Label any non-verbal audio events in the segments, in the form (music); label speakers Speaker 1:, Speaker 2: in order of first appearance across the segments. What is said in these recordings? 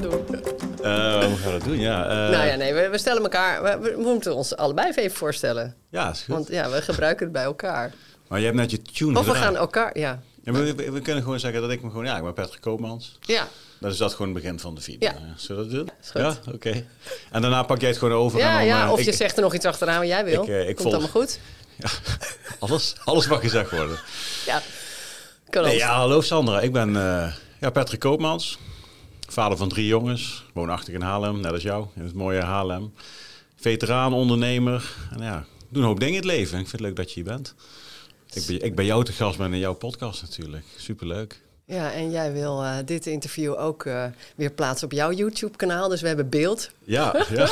Speaker 1: Dat doen?
Speaker 2: Uh, hoe gaan we dat doen? Ja, uh,
Speaker 1: nou ja, nee, we, we stellen elkaar... We, we, moeten ons allebei even voorstellen.
Speaker 2: Ja, is goed.
Speaker 1: Want ja, we gebruiken het bij elkaar.
Speaker 2: Maar je hebt net je tune
Speaker 1: Of we gaan elkaar, ja.
Speaker 2: ja we, we, kunnen gewoon zeggen dat ik me gewoon... Ja, ik ben Patrick Koopmans.
Speaker 1: Ja.
Speaker 2: Dat is dat gewoon het begin van de video.
Speaker 1: Ja.
Speaker 2: Zullen we dat doen? Ja, oké. En daarna pak jij het gewoon over.
Speaker 1: Ja,
Speaker 2: dan,
Speaker 1: ja of
Speaker 2: ik,
Speaker 1: je zegt er nog iets achteraan wat jij wil.
Speaker 2: Ik, uh, ik
Speaker 1: Komt allemaal goed?
Speaker 2: Ja, (laughs) alles, alles mag gezegd worden.
Speaker 1: Ja, kan
Speaker 2: Nee,
Speaker 1: ook.
Speaker 2: ja, hallo Sandra. Ik ben ja, Patrick Koopmans. Vader van drie jongens. Woonachtig in Haarlem, net als jou. In het mooie Haarlem. Veteraan, ondernemer. En ja, ik doe een hoop dingen in het leven. Ik vind het leuk dat je hier bent. Ik ben, ik ben jou te gast ben in jouw podcast natuurlijk. Superleuk.
Speaker 1: Ja, en jij wil uh, dit interview ook uh, weer plaatsen op jouw YouTube-kanaal. Dus we hebben beeld.
Speaker 2: Ja, (laughs) ja.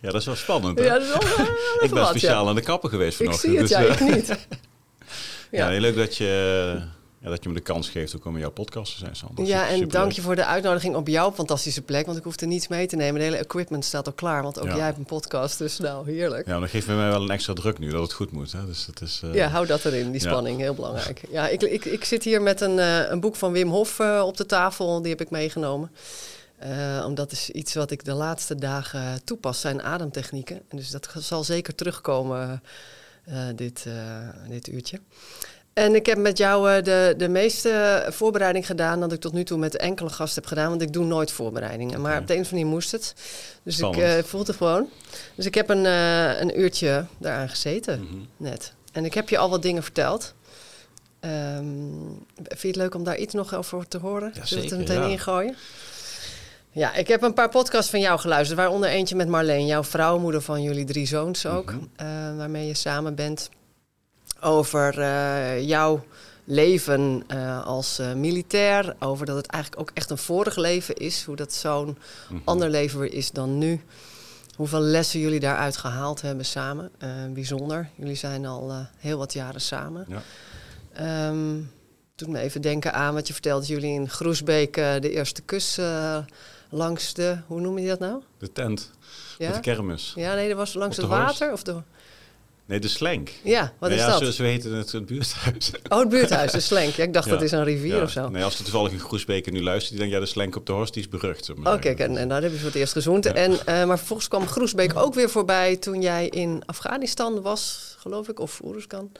Speaker 2: ja dat is wel spannend. Hè?
Speaker 1: Ja, dat is wel, uh,
Speaker 2: ik ben
Speaker 1: wat,
Speaker 2: speciaal
Speaker 1: ja.
Speaker 2: aan de kapper geweest
Speaker 1: Ik
Speaker 2: vanochtend.
Speaker 1: zie het,
Speaker 2: dus,
Speaker 1: ja,
Speaker 2: eh,
Speaker 1: ik niet. (laughs)
Speaker 2: ja,
Speaker 1: Ja.
Speaker 2: leuk dat je, ja, dat je me de kans geeft om in jouw podcast te zijn, Sander.
Speaker 1: Ja, en dank je voor de uitnodiging op jouw fantastische plek. Want ik hoef er niets mee te nemen. De hele equipment staat al klaar. Want ook
Speaker 2: Ja.
Speaker 1: jij hebt een podcast. Dus nou, heerlijk.
Speaker 2: Ja, maar dan geeft mij wel een extra druk nu, dat het goed moet. Hè? Dus het is, eh,
Speaker 1: Ja, hou dat erin, die
Speaker 2: Ja.
Speaker 1: spanning, heel belangrijk. Ja, ik, ik, ik zit hier met een, eh, een boek van Wim Hof eh, op de tafel, die heb ik meegenomen. Omdat is iets wat ik de laatste dagen toepas, zijn ademtechnieken. En dus dat zal zeker terugkomen, dit, dit uurtje. En ik heb met jou eh, de, de meeste voorbereiding gedaan dat ik tot nu toe met enkele gasten heb gedaan. Want ik doe nooit voorbereidingen. Maar op de een of andere manier moest het. Dus ik
Speaker 2: Spannend.
Speaker 1: eh voelde het gewoon. Dus ik heb een, eh, een uurtje daaraan gezeten
Speaker 2: mhm.
Speaker 1: net. En ik heb je al wat dingen verteld. Ehm, vind je het leuk om daar iets nog over te horen?
Speaker 2: Ja,
Speaker 1: Zullen we het er meteen
Speaker 2: ja.
Speaker 1: ingooien? Ja, ik heb een paar podcasts van jou geluisterd. Waaronder eentje met Marleen, jouw vrouw, moeder van jullie drie zoons ook.
Speaker 2: Mhm.
Speaker 1: waarmee je samen bent. Over eh, jouw leven eh, als eh, militair. Over dat het eigenlijk ook echt een vorig leven is. Hoe dat zo'n
Speaker 2: Mhm.
Speaker 1: ander leven weer is dan nu. Hoeveel lessen jullie daaruit gehaald hebben samen. Bijzonder. Jullie zijn al heel wat jaren samen.
Speaker 2: Ja.
Speaker 1: Ehm doet me even denken aan wat je vertelde. dat Jullie in Groesbeek de eerste kus langs de... Hoe noem je dat nou?
Speaker 2: De tent, met
Speaker 1: Ja,
Speaker 2: de kermis.
Speaker 1: ja nee, dat was langs het water? Of de...
Speaker 2: Nee, de slenk.
Speaker 1: Ja, wat
Speaker 2: Nee,
Speaker 1: is
Speaker 2: ja,
Speaker 1: dat?
Speaker 2: Zo, zo heette het, het buurthuis.
Speaker 1: Oh, het buurthuis, de (laughs) slenk. Ja, ik dacht
Speaker 2: Ja.
Speaker 1: dat is een rivier
Speaker 2: Ja.
Speaker 1: of zo.
Speaker 2: Nee, als er toevallig in Groesbeek nu luistert, die denkt, ja, de slenk op de horst, die is berucht. maar
Speaker 1: Oh, en, en daar heb je voor het eerst gezoend. En, eh, maar vervolgens kwam Groesbeek ook weer voorbij toen jij in Afghanistan was, geloof ik, of Oeruzkan.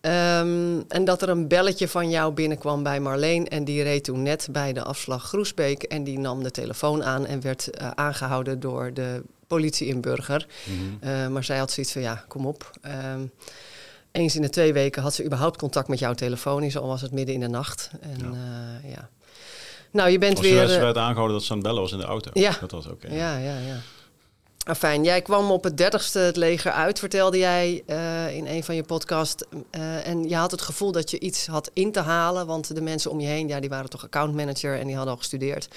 Speaker 1: Ehm, en dat er een belletje van jou binnenkwam bij Marleen. En die reed toen net bij de afslag Groesbeek. En die nam de telefoon aan en werd eh, aangehouden door de politie in Burger.
Speaker 2: Mhm.
Speaker 1: Eh, maar zij had zoiets van, ja, kom op. Ehm, eens in de twee weken had ze überhaupt contact met jou telefonisch. Al was het midden in de nacht. En
Speaker 2: Ja.
Speaker 1: ja, ja. Nou, je bent
Speaker 2: Als je
Speaker 1: weer...
Speaker 2: ze
Speaker 1: eh,
Speaker 2: werd aangehouden dat ze aan het bellen was in de auto.
Speaker 1: Ja.
Speaker 2: Dat was oké.
Speaker 1: ja, ja, ja. Fijn, jij kwam op het dertigste het leger uit, vertelde jij eh, in een van je podcasts. Eh, en je had het gevoel dat je iets had in te halen, want de mensen om je heen, ja, die waren toch accountmanager en die hadden al gestudeerd.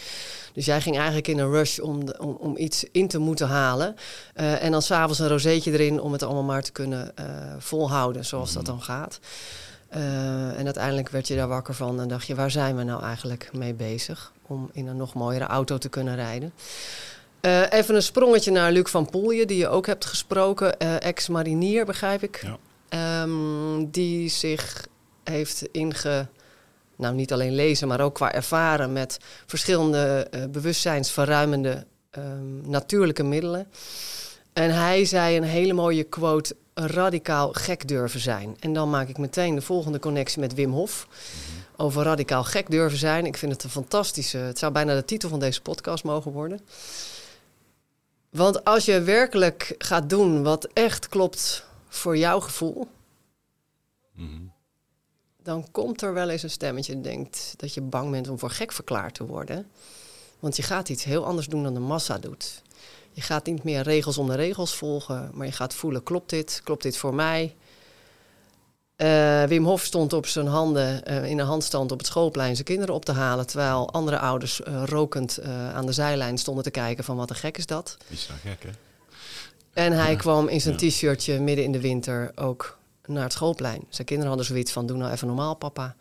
Speaker 1: Dus jij ging eigenlijk in een rush om, de- om, om iets in te moeten halen. Eh, en dan s'avonds een rozeetje erin om het allemaal maar te kunnen volhouden, zoals dat dan gaat. En uiteindelijk werd je daar wakker van en dacht je, waar zijn we nou eigenlijk mee bezig? Om in een nog mooiere auto te kunnen rijden. Eh, even een sprongetje naar Luc van Poelje, die je ook hebt gesproken, eh, ex-marinier, begrijp ik.
Speaker 2: Ja.
Speaker 1: Ehm, die zich heeft inge... Nou, niet alleen lezen, maar ook qua ervaren met verschillende eh, bewustzijnsverruimende ehm, natuurlijke middelen. En hij zei een hele mooie quote, radicaal gek durven zijn. En dan maak ik meteen de volgende connectie met Wim Hof. Over radicaal gek durven zijn. Ik vind het een fantastische... Het zou bijna de titel van deze podcast mogen worden. Want als je werkelijk gaat doen wat echt klopt voor jouw gevoel...
Speaker 2: Mhm.
Speaker 1: dan komt er wel eens een stemmetje dat denkt dat je bang bent om voor gek verklaard te worden. Want je gaat iets heel anders doen dan de massa doet. Je gaat niet meer regels om de regels volgen, maar je gaat voelen: klopt dit? Klopt dit voor mij? Eh, Wim Hof stond op zijn handen eh, in een handstand op het schoolplein zijn kinderen op te halen. Terwijl andere ouders eh, rokend aan de zijlijn stonden te kijken van wat een gek is dat.
Speaker 2: Is dat gek, hè?
Speaker 1: En hij kwam in zijn
Speaker 2: Ja.
Speaker 1: t-shirtje midden in de winter ook naar het schoolplein. Zijn kinderen hadden zoiets van, doe nou even normaal papa.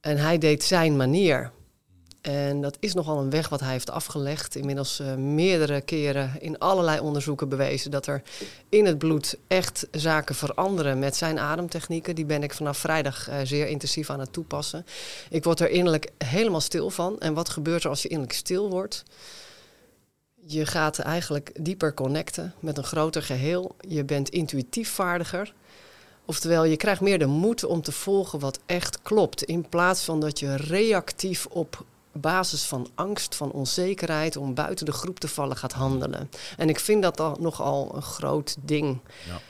Speaker 1: En hij deed zijn manier. En dat is nogal een weg wat hij heeft afgelegd. Inmiddels eh, meerdere keren in allerlei onderzoeken bewezen dat er in het bloed echt zaken veranderen met zijn ademtechnieken. Die ben ik vanaf vrijdag eh, zeer intensief aan het toepassen. Ik word er innerlijk helemaal stil van. En wat gebeurt er als je innerlijk stil wordt? Je gaat eigenlijk dieper connecten met een groter geheel. Je bent intuïtief vaardiger. Oftewel, je krijgt meer de moed om te volgen wat echt klopt. In plaats van dat je reactief op basis van angst, van onzekerheid, om buiten de groep te vallen gaat handelen. En ik vind dat dan nogal een groot ding.
Speaker 2: Ja.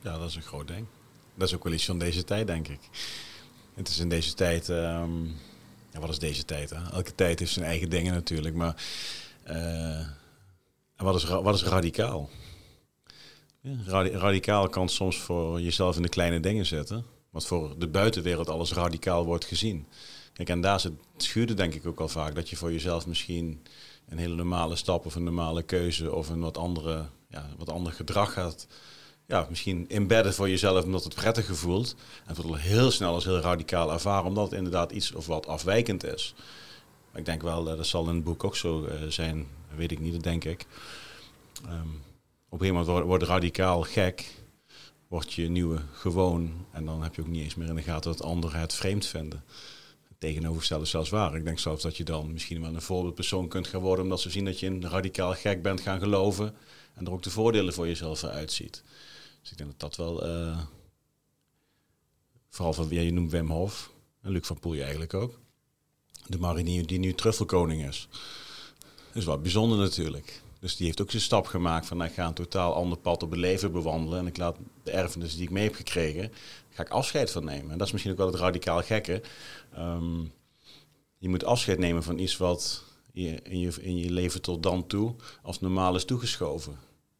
Speaker 2: Ja, dat is een groot ding. Dat is ook wel iets van deze tijd, denk ik. Het is in deze tijd... ehm, ja, wat is deze tijd? Elke tijd heeft zijn eigen dingen natuurlijk. Maar eh, wat, is, wat is radicaal? Ja, radi- radicaal kan soms voor jezelf in de kleine dingen zetten. Wat voor de buitenwereld alles radicaal wordt gezien. Kijk, en daar zit het schuurde denk ik ook al vaak. Dat je voor jezelf misschien een hele normale stap of een normale keuze of een wat andere, ja, wat ander gedrag gaat. Ja, misschien embedden voor jezelf omdat het prettig voelt. En het heel snel als heel radicaal ervaren, omdat het inderdaad iets of wat afwijkend is. Maar ik denk wel, eh, dat zal in het boek ook zo eh, zijn, weet ik niet, dat denk ik. Ehm, op een gegeven moment wordt radicaal gek, wordt je nieuwe gewoon. En dan heb je ook niet eens meer in de gaten dat anderen het vreemd vinden. Tegenovergestelde zelfs waar. Ik denk zelfs dat je dan misschien wel een voorbeeldpersoon kunt gaan worden, omdat ze zien dat je in radicaal gek bent gaan geloven. En er ook de voordelen voor jezelf uit ziet. Dus ik denk dat dat wel, eh, vooral van, ja, je noemt Wim Hof, en Luc van Poelje eigenlijk ook. De marinier die nu truffelkoning is. Dat is wat bijzonder natuurlijk. Dus die heeft ook zijn stap gemaakt van nou, ik ga een totaal ander pad op het leven bewandelen. En ik laat de erfenis die ik mee heb gekregen, ga ik afscheid van nemen. En dat is misschien ook wel het radicaal gekke. Ehm, je moet afscheid nemen van iets wat je in, je in je leven tot dan toe als normaal is toegeschoven.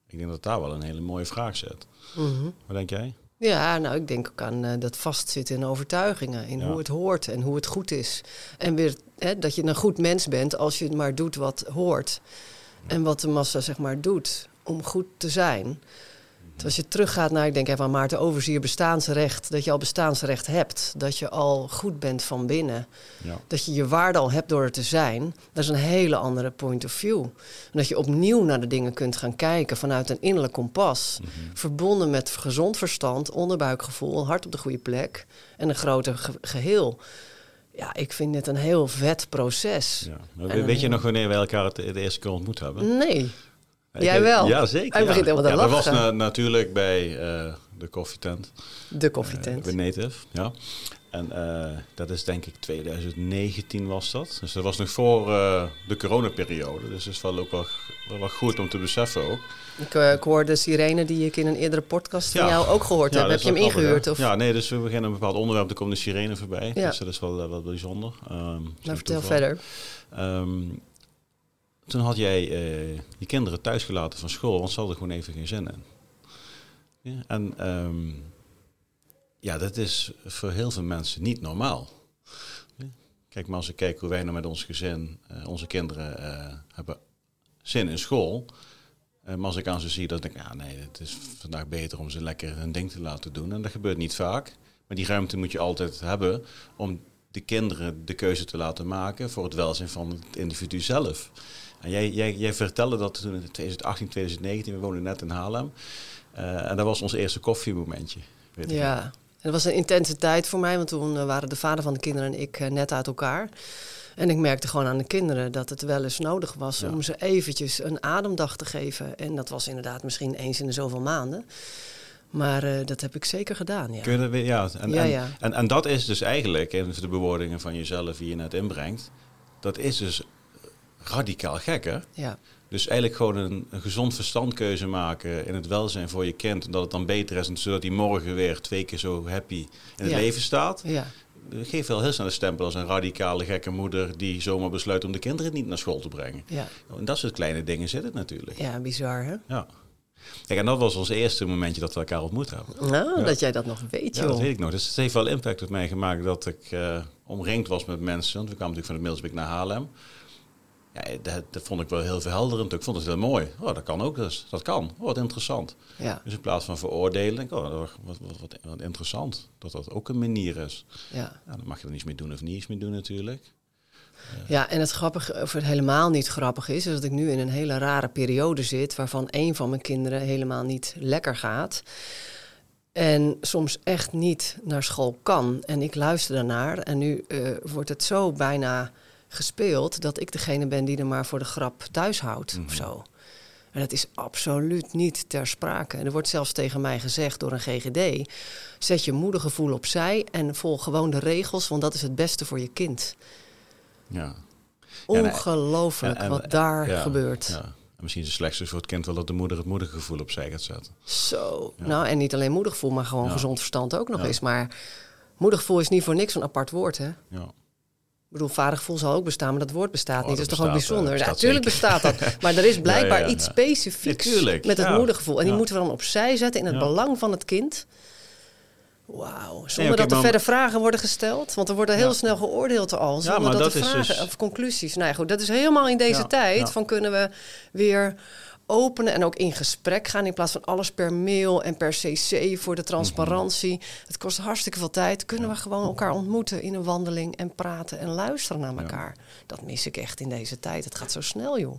Speaker 2: Ik denk dat daar wel een hele mooie vraag zit. Wat denk jij?
Speaker 1: Ja, nou, ik denk ook aan eh, dat vastzitten in overtuigingen. In
Speaker 2: Ja.
Speaker 1: hoe het hoort en hoe het goed is. En weer hè, dat je een goed mens bent als je maar doet wat hoort. En wat de massa zeg maar doet om goed te zijn. Dus als je teruggaat naar, ik denk even aan Maarten Overzier, bestaansrecht. Dat je al bestaansrecht hebt. Dat je al goed bent van binnen.
Speaker 2: Ja.
Speaker 1: Dat je je waarde al hebt door er te zijn. Dat is een hele andere point of view. En dat je opnieuw naar de dingen kunt gaan kijken vanuit een innerlijk kompas. Verbonden met gezond verstand, onderbuikgevoel, hart op de goede plek en een groter ge- geheel. Ja, ik vind dit een heel vet proces.
Speaker 2: Ja.
Speaker 1: En
Speaker 2: weet je nog wanneer wij elkaar het de eerste keer ontmoet hebben?
Speaker 1: Nee.
Speaker 2: Ik
Speaker 1: Jij wel.
Speaker 2: Ja, zeker.
Speaker 1: Hij begint helemaal te
Speaker 2: ja, Dat was
Speaker 1: lachen.
Speaker 2: na- natuurlijk bij eh, de koffietent.
Speaker 1: De koffietent.
Speaker 2: bij Native, ja. En eh, dat is denk ik 2019 was dat. Dus dat was nog voor eh, de coronaperiode. Dus dat is wel ook wel, wel, goed om te beseffen ook.
Speaker 1: ik, eh, ik hoorde Sirene die ik in een eerdere podcast van
Speaker 2: Ja.
Speaker 1: jou ook gehoord
Speaker 2: Ja,
Speaker 1: heb. Heb je hem ingehuurd? Of?
Speaker 2: Ja, nee, dus we beginnen een bepaald onderwerp, er komt de sirene voorbij.
Speaker 1: Ja.
Speaker 2: Dus dat is wel, wel bijzonder. Zo'n
Speaker 1: nou, vertel
Speaker 2: toeval.
Speaker 1: verder.
Speaker 2: Ehm, toen had jij je kinderen thuisgelaten van school, want ze hadden gewoon even geen zin in. Ja, en ehm, ja, dat is voor heel veel mensen niet normaal. Kijk, maar als ik kijk hoe wij nou met ons gezin, eh, onze kinderen eh, hebben zin in school. Eh, maar als ik aan ze zie, dan denk ik, ja nee, het is vandaag beter om ze lekker hun ding te laten doen. En dat gebeurt niet vaak. Maar die ruimte moet je altijd hebben om de kinderen de keuze te laten maken voor het welzijn van het individu zelf. En jij, jij, jij vertelde dat toen in 2018, 2019, we woonden net in Haarlem. En dat was ons eerste koffiemomentje. Weet.
Speaker 1: Ja, het was een intense tijd voor mij, want toen eh, waren de vader van de kinderen en ik eh, net uit elkaar. En ik merkte gewoon aan de kinderen dat het wel eens nodig was
Speaker 2: Ja.
Speaker 1: om ze eventjes een ademdag te geven. En dat was inderdaad misschien eens in de zoveel maanden. Maar eh, dat heb ik zeker gedaan, ja.
Speaker 2: Kun je dat weer, ja, en,
Speaker 1: Ja,
Speaker 2: en,
Speaker 1: ja.
Speaker 2: En, en dat is dus eigenlijk, in de bewoordingen van jezelf die je net inbrengt, dat is dus radicaal gek, hè?
Speaker 1: ja.
Speaker 2: Dus eigenlijk gewoon een, een gezond verstandkeuze maken in het welzijn voor je kind. En dat het dan beter is, en zodat hij morgen weer twee keer zo happy in het
Speaker 1: Ja.
Speaker 2: leven staat.
Speaker 1: Ja,
Speaker 2: Geef wel heel snel een stempel als een radicale gekke moeder die zomaar besluit om de kinderen niet naar school te brengen.
Speaker 1: ja.
Speaker 2: In dat soort kleine dingen zit het natuurlijk.
Speaker 1: ja, bizar hè?
Speaker 2: Ja. Kijk, en dat was ons eerste momentje dat we elkaar ontmoet hebben.
Speaker 1: Nou,
Speaker 2: Ja.
Speaker 1: dat jij dat nog weet,
Speaker 2: Ja,
Speaker 1: joh.
Speaker 2: dat weet ik nog. Dus het heeft wel impact op mij gemaakt dat ik eh, omringd was met mensen. Want we kwamen natuurlijk van de Milsbeek naar Haarlem. Ja, dat, dat vond ik wel heel verhelderend. Ik vond het heel mooi. Oh, dat kan ook dus. Dat kan. Oh, wat interessant.
Speaker 1: Ja,
Speaker 2: Dus in plaats van veroordelen, denk ik, oh, wat, wat, wat, wat interessant. Dat dat ook een manier is.
Speaker 1: ja.
Speaker 2: Ja, dan mag je er niets mee doen of niets mee doen natuurlijk.
Speaker 1: ja, en het grappige, of het helemaal niet grappig is, is dat ik nu in een hele rare periode zit, waarvan een van mijn kinderen helemaal niet lekker gaat. En soms echt niet naar school kan. En ik luister daarnaar. En nu eh, wordt het zo bijna gespeeld dat ik degene ben die er maar voor de grap thuis houdt of zo. En dat is absoluut niet ter sprake. En er wordt zelfs tegen mij gezegd door een GGD: zet je moedergevoel opzij en volg gewoon de regels, want dat is het beste voor je kind.
Speaker 2: Ja. En-
Speaker 1: Ongelooflijk
Speaker 2: en- en-
Speaker 1: wat daar
Speaker 2: ja,
Speaker 1: gebeurt.
Speaker 2: Ja. En misschien is het slechtste voor het kind wel dat de moeder het moedergevoel opzij gaat zetten.
Speaker 1: Zo. Nou, en niet alleen moedergevoel, maar gewoon gezond verstand ook nog eens. Maar moedergevoel is niet voor niks een apart woord, hè?
Speaker 2: Ja.
Speaker 1: Ik bedoel, vadergevoel zal ook bestaan, maar dat woord bestaat
Speaker 2: Oh,
Speaker 1: niet. Dat
Speaker 2: dat
Speaker 1: is toch ook
Speaker 2: eh,
Speaker 1: bijzonder? Ja, natuurlijk bestaat dat. Maar er is (laughs) blijkbaar
Speaker 2: Ja, ja, ja,
Speaker 1: iets
Speaker 2: ja.
Speaker 1: specifieks
Speaker 2: Ja,
Speaker 1: met het
Speaker 2: Ja.
Speaker 1: moedergevoel. En die
Speaker 2: Ja.
Speaker 1: moeten we dan opzij zetten in het
Speaker 2: Ja.
Speaker 1: belang van het kind. Wauw. Zonder dat er
Speaker 2: maar-
Speaker 1: verder vragen worden gesteld. Want er worden heel
Speaker 2: Ja.
Speaker 1: snel geoordeeld al. Zonder
Speaker 2: maar
Speaker 1: dat,
Speaker 2: dat
Speaker 1: er
Speaker 2: is
Speaker 1: vragen
Speaker 2: dus-
Speaker 1: of conclusies. Nou ja, goed. Dat is helemaal in deze
Speaker 2: Ja,
Speaker 1: tijd.
Speaker 2: ja.
Speaker 1: Van kunnen we weer openen en ook in gesprek gaan. In plaats van alles per mail en per cc voor de transparantie.
Speaker 2: Mhm.
Speaker 1: Het kost hartstikke veel tijd. Kunnen we gewoon elkaar ontmoeten in een wandeling en praten en luisteren naar elkaar. Dat mis ik echt in deze tijd. Het gaat zo snel, joh.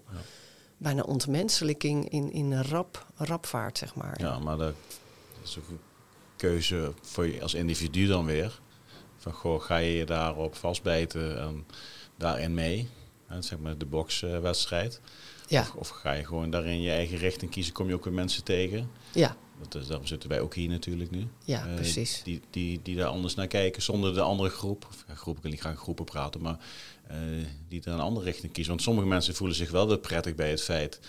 Speaker 1: Bijna ontmenselijking in, in rap, rapvaart, zeg maar.
Speaker 2: Ja, maar dat is ook een keuze voor je als individu dan weer. Van goh, ga je je daarop vastbijten en daarin mee? Zeg maar de bokswedstrijd.
Speaker 1: Ja,
Speaker 2: Of, of ga je gewoon daarin je eigen richting kiezen? Kom je ook weer mensen tegen?
Speaker 1: ja,
Speaker 2: Dat is, daarom zitten wij ook hier natuurlijk nu.
Speaker 1: ja
Speaker 2: Eh,
Speaker 1: precies.
Speaker 2: Die, die, die daar anders naar kijken zonder de andere groep. Of, ja, groep ik wil niet graag groepen praten, maar eh, die er een andere richting kiezen. Want sommige mensen voelen zich wel weer prettig bij het feit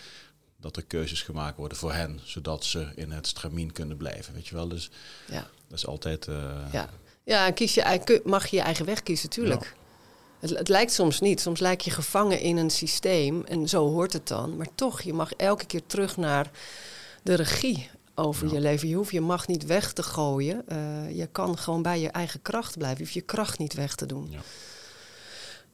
Speaker 2: dat er keuzes gemaakt worden voor hen, zodat ze in het stramien kunnen blijven. Weet je wel, dus
Speaker 1: Ja,
Speaker 2: dat is altijd. eh,
Speaker 1: ja. ja en kies je, mag je je eigen weg kiezen, tuurlijk. Het, het lijkt soms niet. Soms lijk je gevangen in een systeem en zo hoort het dan. Maar toch, je mag elke keer terug naar de regie over je leven. Je hoeft je macht niet weg te gooien. Eh, je kan gewoon bij je eigen kracht blijven. Je hoeft je kracht niet weg te doen.
Speaker 2: Ja.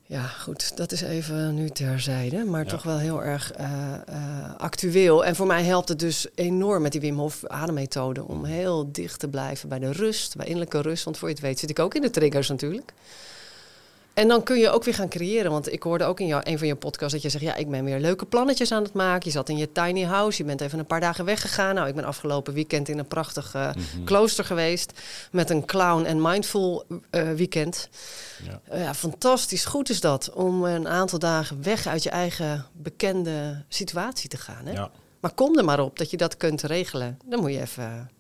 Speaker 1: Ja, goed, dat is even nu terzijde, maar
Speaker 2: Ja.
Speaker 1: toch wel heel erg eh, eh, actueel. En voor mij helpt het dus enorm met die Wim Hof ademmethode om heel dicht te blijven bij de rust, bij innerlijke rust. Want voor je het weet zit ik ook in de triggers natuurlijk. En dan kun je ook weer gaan creëren. Want ik hoorde ook in jou, een van je podcasts dat je zegt... ja, ik ben weer leuke plannetjes aan het maken. Je zat in je tiny house, je bent even een paar dagen weggegaan. Nou, ik ben afgelopen weekend in een prachtig eh,
Speaker 2: Mhm.
Speaker 1: klooster geweest... met een clown en mindful eh, weekend.
Speaker 2: Ja.
Speaker 1: Eh, Ja, fantastisch goed is dat. Om een aantal dagen weg uit je eigen bekende situatie te gaan. Hè?
Speaker 2: Ja.
Speaker 1: Maar kom er maar op dat je dat kunt regelen. Dan moet je even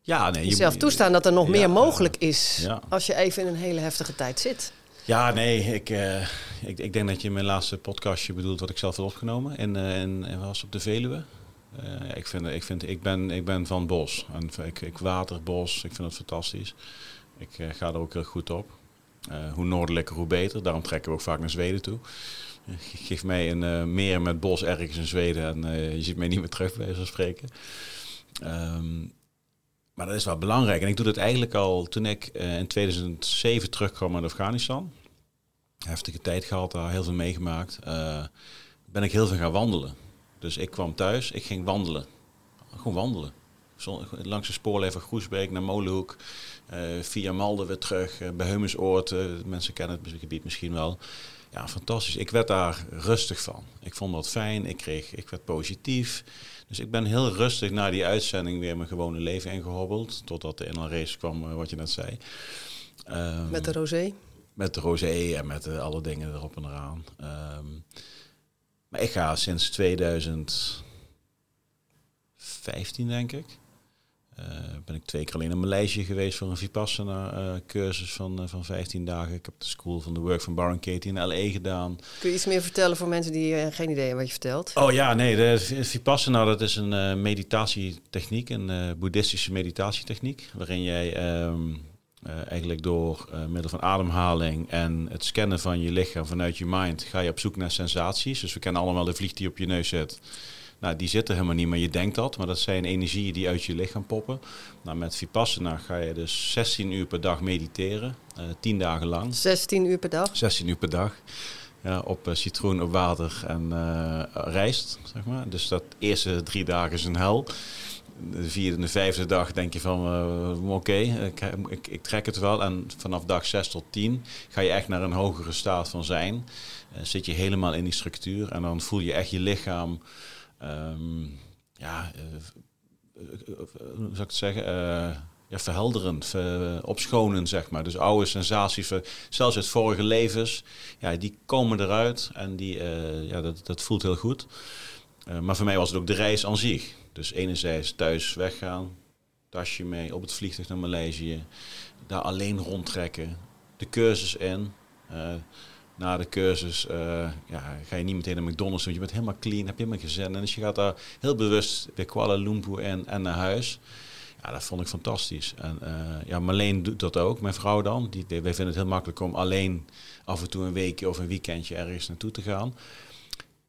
Speaker 2: Ja, nee, je
Speaker 1: jezelf
Speaker 2: moet-
Speaker 1: toestaan dat er nog
Speaker 2: Ja,
Speaker 1: meer mogelijk is. Als je even in een hele heftige tijd zit.
Speaker 2: Ja, nee, ik, eh, ik, ik denk dat je mijn laatste podcastje bedoelt wat ik zelf had opgenomen. En, eh en, en was op de Veluwe. Eh, ik, vind, ik, vind, ik, ben, ik ben van bos. En ik, ik water bos. Ik vind het fantastisch. Ik ga er ook heel goed op. Hoe noordelijker, hoe beter. Daarom trekken we ook vaak naar Zweden toe. Geef mij een meer met bos ergens in Zweden en je ziet mij niet meer terug bij spreken. Ehm, maar dat is wel belangrijk. En ik doe dat eigenlijk al toen ik eh, in 2007 terugkwam uit Afghanistan. Heftige tijd gehad, daar heel veel meegemaakt. eh, ben ik heel veel gaan wandelen. Dus ik kwam thuis, ik ging wandelen. Gewoon wandelen. Langs de spoorlijn van Groesbeek naar Molenhoek. eh, via Malden weer terug. bij Heumensoord. mensen kennen het gebied misschien wel. Ja, fantastisch. Ik werd daar rustig van. Ik vond dat fijn. Ik, kreeg, ik werd positief. Dus ik ben heel rustig na die uitzending weer mijn gewone leven ingehobbeld. Totdat de inland race kwam, eh, wat je net zei. Ehm,
Speaker 1: Met de rosé.
Speaker 2: met de rosé en met eh, alle dingen erop en eraan. Ehm, maar ik ga sinds 2015, denk ik. Eh, ben ik twee keer alleen in Maleisië geweest voor een Vipassana eh, cursus van, eh, van 15 dagen. Ik heb de School van the Work van Baron Katie in LA gedaan.
Speaker 1: Kun je iets meer vertellen voor mensen die eh, geen idee hebben wat je vertelt?
Speaker 2: Oh ja, nee, de Vipassana dat is een meditatietechniek, een boeddhistische meditatietechniek, waarin jij ehm, eh, eigenlijk door middel van ademhaling en het scannen van je lichaam vanuit je mind ga je op zoek naar sensaties. Dus we kennen allemaal de vlieg die op je neus zit. Nou, die zitten helemaal niet, maar je denkt dat. Maar dat zijn energieën die uit je lichaam poppen. Nou, met Vipassana ga je dus 16 uur per dag mediteren. Uh, 10 dagen lang.
Speaker 1: 16 uur per dag?
Speaker 2: 16 uur per dag. Ja, op uh, citroen, op water en uh, rijst, zeg maar. Dus dat eerste drie dagen is een hel. De vierde en de vijfde dag denk je van, oké, ik, ik, ik, trek het wel. En vanaf dag 6 tot 10 ga je echt naar een hogere staat van zijn. zit je helemaal in die structuur en dan voel je echt je lichaam um, ja, uh, hoe zou ik het zeggen? Ja, verhelderend, ver, opschonen, zeg maar. Dus oude sensaties, zelfs uit vorige levens, ja, die komen eruit en die, ja, dat, dat voelt heel goed. maar voor mij was het ook de reis aan zich. Dus enerzijds thuis weggaan, tasje mee, op het vliegtuig naar Maleisië, daar alleen rondtrekken, de cursus in na de cursus uh, ja, ga je niet meteen naar McDonald's want je bent helemaal clean, heb je helemaal gezend. En dus je gaat daar heel bewust weer Kuala Lumpur en, en naar huis. Ja, dat vond ik fantastisch. En uh, ja, Marleen doet dat ook, mijn vrouw dan. Die, wij vinden het heel makkelijk om alleen af en toe een weekje of een weekendje ergens naartoe te gaan.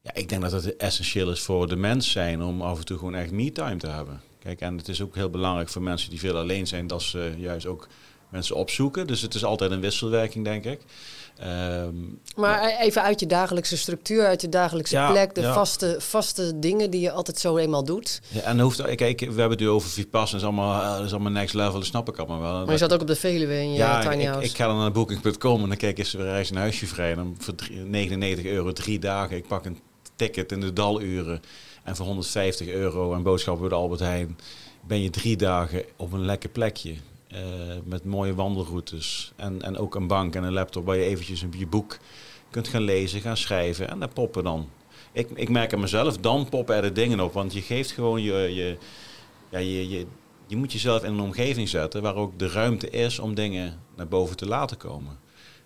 Speaker 2: Ja, ik denk dat het essentieel is voor de mens zijn om af en toe gewoon echt me-time te hebben. Kijk, en het is ook heel belangrijk voor mensen die veel alleen zijn, dat ze juist ook mensen opzoeken. Dus het is altijd een wisselwerking, denk ik.
Speaker 1: Um, maar even uit je dagelijkse structuur, uit je dagelijkse plek, de vaste, vaste dingen die je altijd zo eenmaal doet.
Speaker 2: Ja, en hoeft, kijk, we hebben het nu over Vipassana, is allemaal, eh, dat is allemaal next level, dat snap ik allemaal wel.
Speaker 1: Maar je zat ook op de Veluwe in je ja, tiny
Speaker 2: house. Ik, ik ga dan naar booking.com en dan kijk is er reis een huisje vrij. En dan voor 99 euro drie dagen. Ik pak een ticket in de daluren en voor 150 euro en boodschappen bij de Albert Heijn ben je drie dagen op een lekker plekje. Uh, met mooie wandelroutes. En, en ook een bank en een laptop waar je eventjes een, je boek kunt gaan lezen, gaan schrijven. En daar poppen dan. Ik, ik merk aan mezelf, dan poppen er de dingen op. Want je geeft gewoon je, je, ja, je, je, je moet jezelf in een omgeving zetten waar ook de ruimte is om dingen naar boven te laten komen.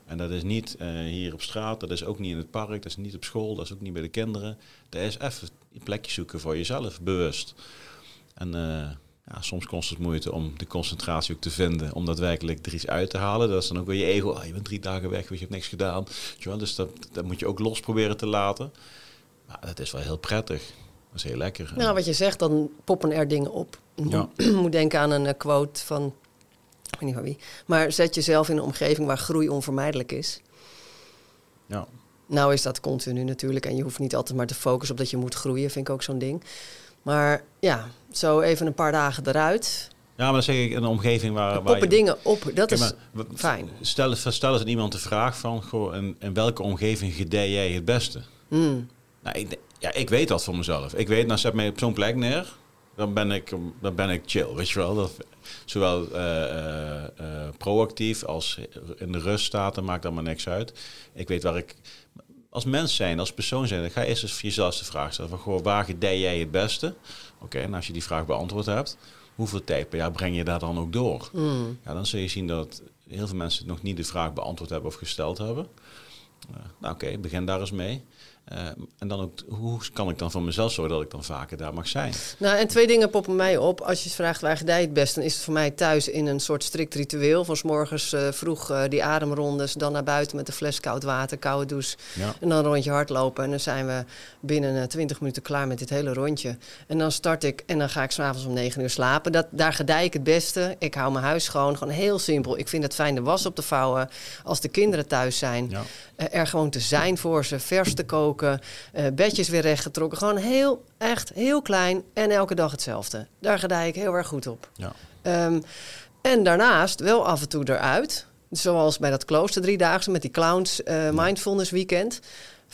Speaker 2: En dat is niet uh, hier op straat, dat is ook niet in het park, dat is niet op school, dat is ook niet bij de kinderen. Dat is even een plekje zoeken voor jezelf, bewust. En uh, ja, soms kost het moeite om de concentratie ook te vinden, om daadwerkelijk er iets uit te halen. Dat is dan ook weer je ego, oh, je bent drie dagen weg, je hebt niks gedaan. Dus dat, dat moet je ook los proberen te laten. Maar dat is wel heel prettig. Dat is heel lekker.
Speaker 1: Nou, wat je zegt, dan poppen er dingen op. Ja. (clears throat) moet denken aan een eh, quote van, ik weet niet van wie. Maar zet jezelf in een omgeving waar groei onvermijdelijk is. Ja. Nou is dat continu natuurlijk. En je hoeft niet altijd maar te focussen op dat je moet groeien, vind ik ook zo'n ding. Maar ja, zo even een paar dagen eruit.
Speaker 2: Ja, maar dan zeg ik een omgeving waar...
Speaker 1: waar je, dingen op, dat is fijn.
Speaker 2: Stel, stel eens aan iemand de vraag van... Goh, in, in welke omgeving gedij jij het beste? Mm. Nou, ik, ja, ik weet dat voor mezelf. Ik weet, nou zet mij op zo'n plek neer... Dan ben, ik, dan ben ik chill, weet je wel. Dat, zowel uh, uh, proactief als in de rust staat, dan maakt allemaal niks uit. Ik weet waar ik als mens zijn, als persoon zijn, dan ga je eerst eens voor jezelf de vraag stellen van, goh, waar gedij jij het beste? Oké, en als je die vraag beantwoord hebt, hoeveel tijd per jaar breng je daar dan ook door? Mm. Ja, dan zul je zien dat heel veel mensen nog niet de vraag beantwoord hebben of gesteld hebben. Uh, nou oké, begin daar eens mee. Uh, en dan ook, hoe kan ik dan van mezelf zorgen dat ik dan vaker daar mag zijn?
Speaker 1: Nou, en twee dingen poppen mij op. Als je vraagt waar gedij het best, dan is het voor mij thuis in een soort strikt ritueel. Van s morgens uh, vroeg uh, die ademrondes, dan naar buiten met een fles koud water, koude douche. Ja. En dan een rondje hardlopen. En dan zijn we binnen 20 minuten klaar met dit hele rondje. En dan start ik en dan ga ik s'avonds om 9 uur slapen. Dat, daar gedij ik het beste. Ik hou mijn huis schoon. Gewoon heel simpel. Ik vind het fijn de was op te vouwen als de kinderen thuis zijn. Ja. er gewoon te zijn voor ze, vers te koken uh, bedjes weer rechtgetrokken. Gewoon heel, echt heel klein en elke dag hetzelfde. Daar gedij ik heel erg goed op. Ja. Um, en daarnaast wel af en toe eruit. Zoals bij dat klooster driedaagse met die clowns uh, mindfulness weekend.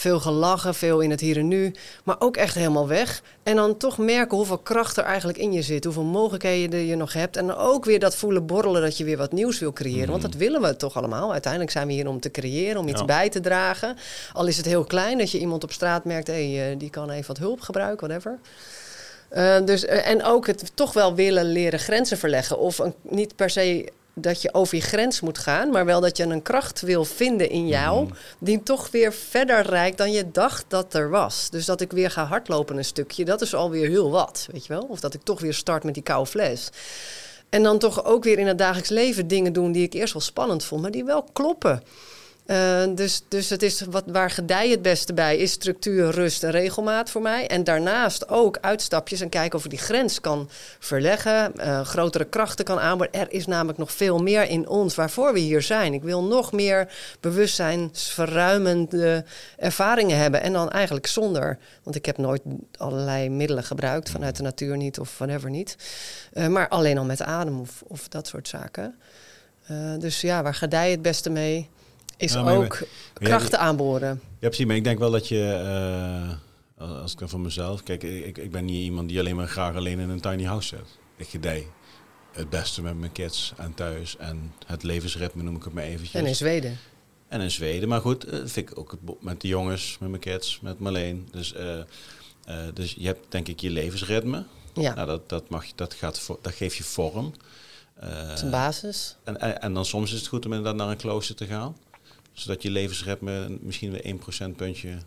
Speaker 1: Veel gelachen, veel in het hier en nu. Maar ook echt helemaal weg. En dan toch merken hoeveel kracht er eigenlijk in je zit. Hoeveel mogelijkheden je nog hebt. En dan ook weer dat voelen borrelen dat je weer wat nieuws wil creëren. Want dat willen we toch allemaal. Uiteindelijk zijn we hier om te creëren, om iets bij te dragen. Al is het heel klein dat je iemand op straat merkt... hé, hey, eh, die kan even wat hulp gebruiken, whatever. Uh, dus, uh, en ook het toch wel willen leren grenzen verleggen. Of een, niet per se dat je over je grens moet gaan, maar wel dat je een kracht wil vinden in jou, mhm. die toch weer verder reikt dan je dacht dat er was. Dus dat ik weer ga hardlopen een stukje, dat is alweer heel wat, weet je wel? Of dat ik toch weer start met die koude fles. En dan toch ook weer in het dagelijks leven dingen doen die ik eerst wel spannend vond, maar die wel kloppen. Uh, dus, dus het is wat, waar gedij het beste bij is structuur, rust en regelmaat voor mij. En daarnaast ook uitstapjes en kijken of ik die grens kan verleggen, uh, grotere krachten kan aanbrengen. Er is namelijk nog veel meer in ons waarvoor we hier zijn. Ik wil nog meer bewustzijnsverruimende ervaringen hebben. En dan eigenlijk zonder, want ik heb nooit allerlei middelen gebruikt vanuit de natuur niet of whatever niet. Uh, maar alleen al met adem of, of dat soort zaken. dus ja, waar gedij het beste mee? Is ook krachten aanboren.
Speaker 2: Ja, precies. Maar ik denk wel dat je, uh, als ik dan van mezelf, kijk, ik, ik ben niet iemand die alleen maar graag alleen in een tiny house zit. Ik gedij het beste met mijn kids en thuis en het levensritme noem ik het maar eventjes.
Speaker 1: En in Zweden.
Speaker 2: En in Zweden, maar goed, uh, vind ik ook met de jongens, met mijn kids, met Marleen. Dus, uh, dus je hebt denk ik je levensritme. Ja. Nou, dat, dat, mag, dat, gaat, dat geeft je vorm.
Speaker 1: dat is een basis.
Speaker 2: En, en, en, dan soms is het goed om inderdaad naar een klooster te gaan zodat je levensritme misschien weer 1% puntje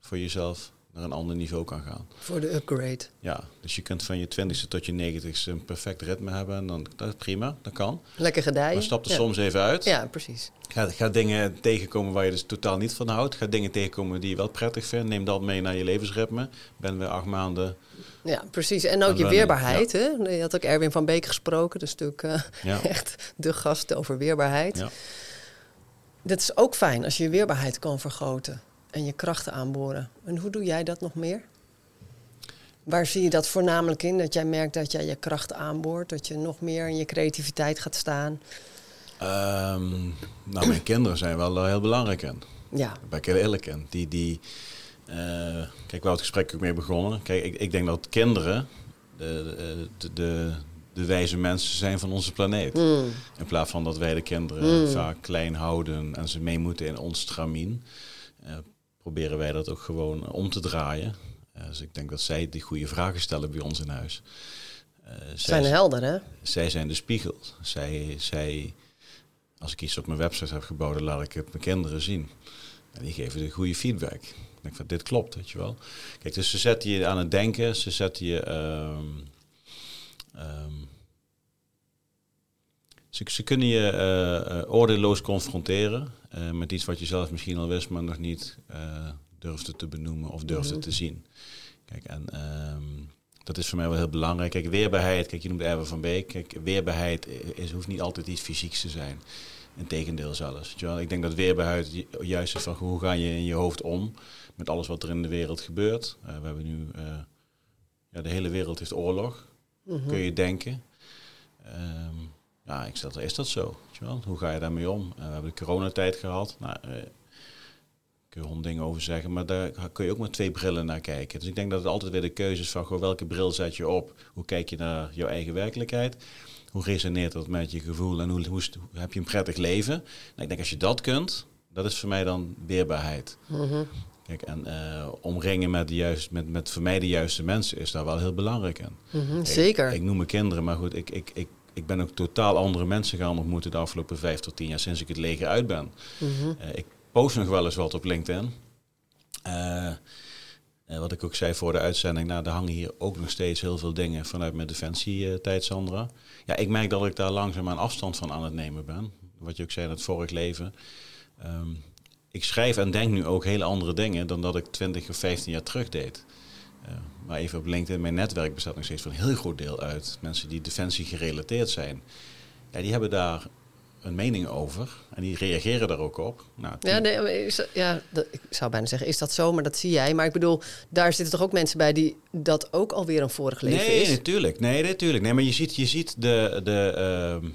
Speaker 2: voor jezelf naar een ander niveau kan gaan.
Speaker 1: Voor de upgrade.
Speaker 2: Ja, dus je kunt van je 20ste tot je 90ste een perfect ritme hebben. En dan, dat is prima, dat kan.
Speaker 1: Lekker gedijen.
Speaker 2: Maar stap er soms even uit.
Speaker 1: Ja, precies.
Speaker 2: Ga, ga dingen tegenkomen waar je dus totaal niet van houdt. Ga dingen tegenkomen die je wel prettig vindt. Neem dat mee naar je levensritme. Ben weer acht maanden.
Speaker 1: Ja, precies. En ook je weerbaarheid. Hè? Je had ook Erwin van Beek gesproken. Dus natuurlijk uh, (laughs) echt de gast over weerbaarheid. Ja. Dat is ook fijn als je je weerbaarheid kan vergroten en je krachten aanboren. En hoe doe jij dat nog meer? Waar zie je dat voornamelijk in? Dat jij merkt dat jij je krachten aanboort, dat je nog meer in je creativiteit gaat staan?
Speaker 2: Um, nou, mijn kinderen zijn wel heel belangrijk in.
Speaker 1: Ja.
Speaker 2: Daar ben ik heel eerlijk in. Die, die, uh, kijk, waar het gesprek ook mee begonnen. Kijk, ik, ik denk dat kinderen de, de, de, de wijze mensen zijn van onze planeet. Mm. In plaats van dat wij de kinderen mm. vaak klein houden en ze mee moeten in ons stramien, uh, proberen wij dat ook gewoon om te draaien. Uh, dus ik denk dat zij die goede vragen stellen bij ons in huis.
Speaker 1: Uh, zijn helder, hè?
Speaker 2: Zij zijn de spiegel. Zij, zij, als ik iets op mijn website heb gebouwd, laat ik het mijn kinderen zien. En die geven de goede feedback. Ik denk van dit klopt, weet je wel. Kijk, dus ze zetten je aan het denken, ze zetten je. Uh, Um, ze, ze, kunnen je uh, oordeelloos confronteren uh, met iets wat je zelf misschien al wist, maar nog niet durfde te benoemen of durfde mm te zien. Kijk, en um, dat is voor mij wel heel belangrijk. Kijk, weerbaarheid, kijk, je noemt Erwin van Beek. Kijk, weerbaarheid is, hoeft niet altijd iets fysieks te zijn. Integendeel zelfs. Ik denk dat weerbaarheid juist is van hoe ga je in je hoofd om met alles wat er in de wereld gebeurt. we hebben nu, ja, de hele wereld heeft oorlog. Mhm. kun je denken. Um, ja, ik stel, is dat zo? Hoe ga je daarmee om? Uh, we hebben de coronatijd gehad. Nou, uh, kun je honderd dingen over zeggen, maar daar kun je ook met twee brillen naar kijken. Dus ik denk dat het altijd weer de keuze is van goh, welke bril zet je op? Hoe kijk je naar jouw eigen werkelijkheid? Hoe resoneert dat met je gevoel en hoe, hoe, heb je een prettig leven? Nou, ik denk als je dat kunt, dat is voor mij dan weerbaarheid. Mm Kijk, en uh, omringen met, de juist, met, met voor mij de juiste mensen is daar wel heel belangrijk in.
Speaker 1: Mm zeker.
Speaker 2: Ik noem mijn kinderen, maar goed, ik, ik, ik, ik ben ook totaal andere mensen gaan ontmoeten de afgelopen vijf tot tien jaar sinds ik het leger uit ben. Mm -hmm. uh, ik post nog wel eens wat op LinkedIn. Uh, wat ik ook zei voor de uitzending, nou, er hangen hier ook nog steeds heel veel dingen vanuit mijn defensietijd, Sandra. Ja, ik merk dat ik daar langzaam aan afstand van aan het nemen ben. Wat je ook zei in het vorig leven. Um, ik schrijf en denk nu ook hele andere dingen dan dat ik 20 of 15 jaar terug deed. Uh, maar even op LinkedIn, mijn netwerk bestaat nog steeds van een heel groot deel uit mensen die defensie gerelateerd zijn. Ja, die hebben daar een mening over en die reageren daar ook op.
Speaker 1: Nou, ja, nee, is, ja dat, ik zou bijna zeggen, is dat zo? Maar dat zie jij. Maar ik bedoel, daar zitten toch ook mensen bij die dat ook alweer een vorig leven
Speaker 2: nee,
Speaker 1: is?
Speaker 2: Nee, natuurlijk. Nee, natuurlijk. Nee, maar je ziet, je ziet de... de uh,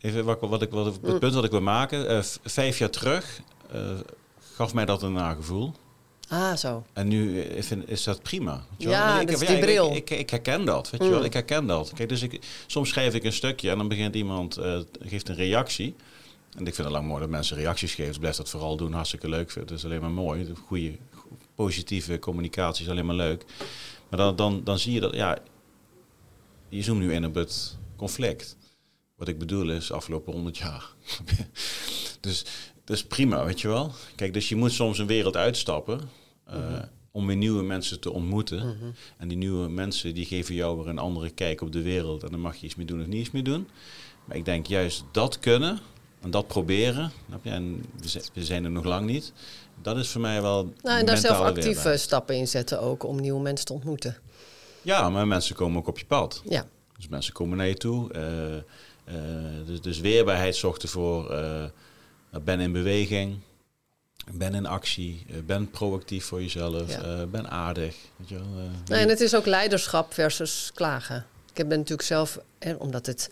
Speaker 2: even wat, wat ik, wat, het mm. punt wat ik wil maken. Uh, vijf jaar terug gaf mij dat een nagevoel.
Speaker 1: Ah, zo.
Speaker 2: En nu is dat prima.
Speaker 1: Ja, ik, dat is die bril.
Speaker 2: Ik, ik, herken dat, weet je wel. Mm. Ik herken dat. Kijk, dus ik, soms schrijf ik een stukje en dan begint iemand, uh, geeft een reactie. En ik vind het lang mooi dat mensen reacties geven. Dus blijf dat vooral doen. Hartstikke leuk. Het is alleen maar mooi. De goede, positieve communicatie is alleen maar leuk. Maar dan, dan, dan zie je dat, ja, je zoomt nu in op het conflict. Wat ik bedoel is, afgelopen honderd jaar. (laughs) dus dat is prima, weet je wel. Kijk, dus je moet soms een wereld uitstappen uh, om weer nieuwe mensen te ontmoeten. Mhm. En die nieuwe mensen die geven jou weer een andere kijk op de wereld. En dan mag je iets meer doen of niet iets meer doen. Maar ik denk juist dat kunnen, En dat proberen, en we zi- we zijn er nog lang niet. Dat is voor mij wel.
Speaker 1: Nou, en daar zelf actieve stappen in zetten ook om nieuwe mensen te ontmoeten.
Speaker 2: Ja, maar mensen komen ook op je pad.
Speaker 1: Ja,
Speaker 2: Dus mensen komen naar je toe. eh, eh, dus, dus weerbaarheid zorgt ervoor. eh, ben in beweging. Ben in actie. eh, ben proactief voor jezelf.
Speaker 1: Ja.
Speaker 2: eh, ben aardig. Weet je wel, eh,
Speaker 1: Nou, en het is ook leiderschap versus klagen. Ik ben natuurlijk zelf, hè, omdat het,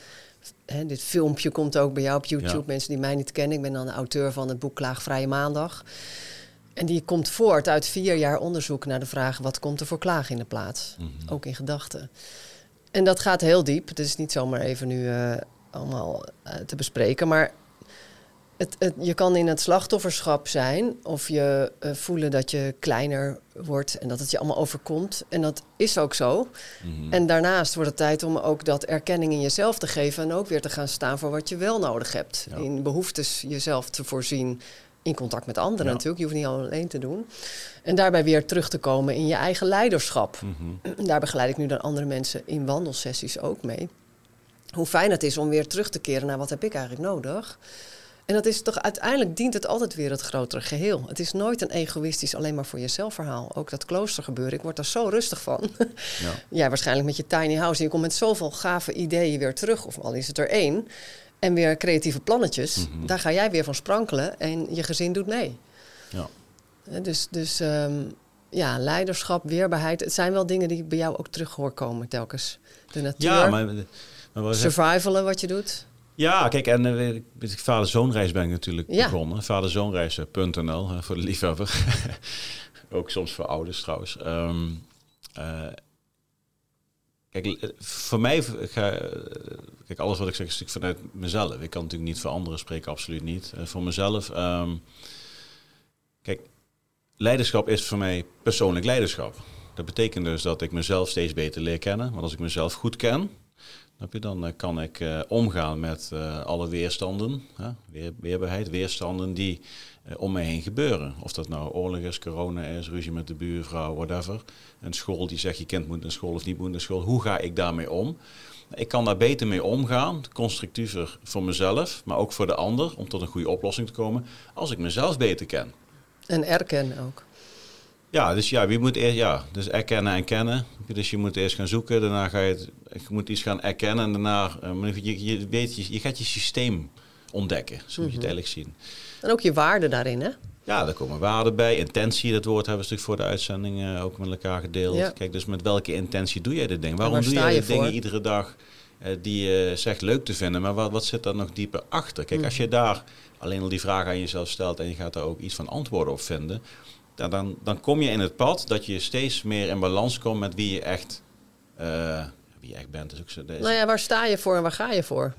Speaker 1: hè, dit filmpje komt ook bij jou op YouTube.
Speaker 2: Ja.
Speaker 1: Mensen die mij niet kennen. Ik ben dan de auteur van het boek Klaagvrije Maandag. En die komt voort uit vier jaar onderzoek naar de vraag... wat komt er voor klagen in de plaats?
Speaker 2: Mhm.
Speaker 1: Ook in gedachten. En dat gaat heel diep. Het is niet zomaar even nu eh, allemaal eh, te bespreken. Maar het, het, je kan in het slachtofferschap zijn of je eh, voelen dat je kleiner wordt en dat het je allemaal overkomt. En dat is ook zo.
Speaker 2: Mhm.
Speaker 1: En daarnaast wordt het tijd om ook dat erkenning in jezelf te geven en ook weer te gaan staan voor wat je wel nodig hebt.
Speaker 2: Ja.
Speaker 1: In behoeftes jezelf te voorzien. In contact met anderen
Speaker 2: Ja.
Speaker 1: natuurlijk. Je hoeft niet alleen te doen. En daarbij weer terug te komen in je eigen leiderschap.
Speaker 2: Mhm.
Speaker 1: Daar begeleid ik nu dan andere mensen in wandelsessies ook mee. Hoe fijn het is om weer terug te keren naar wat heb ik eigenlijk nodig. En dat is toch uiteindelijk dient het altijd weer het grotere geheel. Het is nooit een egoïstisch alleen maar voor jezelf verhaal. Ook dat kloostergebeuren, ik word daar zo rustig van. (laughs)
Speaker 2: Ja.
Speaker 1: Jij waarschijnlijk met je tiny house. En je komt met zoveel gave ideeën weer terug. Of al is het er één. En weer creatieve plannetjes.
Speaker 2: Mhm.
Speaker 1: Daar ga jij weer van sprankelen. En je gezin doet mee.
Speaker 2: Ja.
Speaker 1: Dus, dus ehm, ja, leiderschap, weerbaarheid. Het zijn wel dingen die bij jou ook terug hoor komen telkens. De natuur,
Speaker 2: ja, maar, maar wat-
Speaker 1: survivalen wat je doet.
Speaker 2: Ja, kijk, en eh, ik- met de vader-zoonreis ben ik natuurlijk
Speaker 1: Ja.
Speaker 2: begonnen. Vaderzoonreizen.nl eh, voor de liefhebber. (laughs) Ook soms voor ouders trouwens. Ehm, eh, kijk, eh, voor mij, ga, eh, kijk, alles wat ik zeg is natuurlijk vanuit mezelf. Ik kan natuurlijk niet voor anderen spreken, absoluut niet. Eh, voor mezelf, ehm, kijk, leiderschap is voor mij persoonlijk leiderschap. Dat betekent dus dat ik mezelf steeds beter leer kennen. Want als ik mezelf goed ken, Je? Dan eh, kan ik eh, omgaan met eh, alle weerstanden? Weer, weerbaarheid, weerstanden die om mij heen gebeuren. Of dat nou oorlog is, corona is, ruzie met de buurvrouw, whatever. Een school die zegt je kind moet naar school of niet moet naar school. Hoe ga ik daarmee om? Ik kan daar beter mee omgaan, constructiever voor mezelf, maar ook voor de ander, om tot een goede oplossing te komen, als ik mezelf beter ken.
Speaker 1: En erkennen ook.
Speaker 2: Ja, dus ja, wie moet eerst, ja, dus erkennen en kennen. Dus je moet eerst gaan zoeken, daarna ga je, het, je moet iets gaan erkennen en daarna, eh, je, je, weet, je, je gaat je systeem ontdekken, zo moet je het eigenlijk zien.
Speaker 1: En ook je waarde daarin, hè?
Speaker 2: Ja, daar komen waarden bij. Intentie, dat woord hebben we natuurlijk voor de uitzending eh, ook met elkaar gedeeld.
Speaker 1: Ja.
Speaker 2: Kijk, dus met welke intentie doe jij dit ding? Waarom
Speaker 1: waar
Speaker 2: doe jij
Speaker 1: je
Speaker 2: de dingen iedere dag eh, die je zegt leuk te vinden? Maar wat, wat zit daar nog dieper achter? Kijk,
Speaker 1: Mm.
Speaker 2: als je daar alleen al die vraag aan jezelf stelt en je gaat daar ook iets van antwoorden op vinden, dan, dan kom je in het pad dat je steeds meer in balans komt met wie je echt, eh, wie je echt bent. Is ook zo, dat is-
Speaker 1: Nou ja, waar sta je voor en waar ga je voor?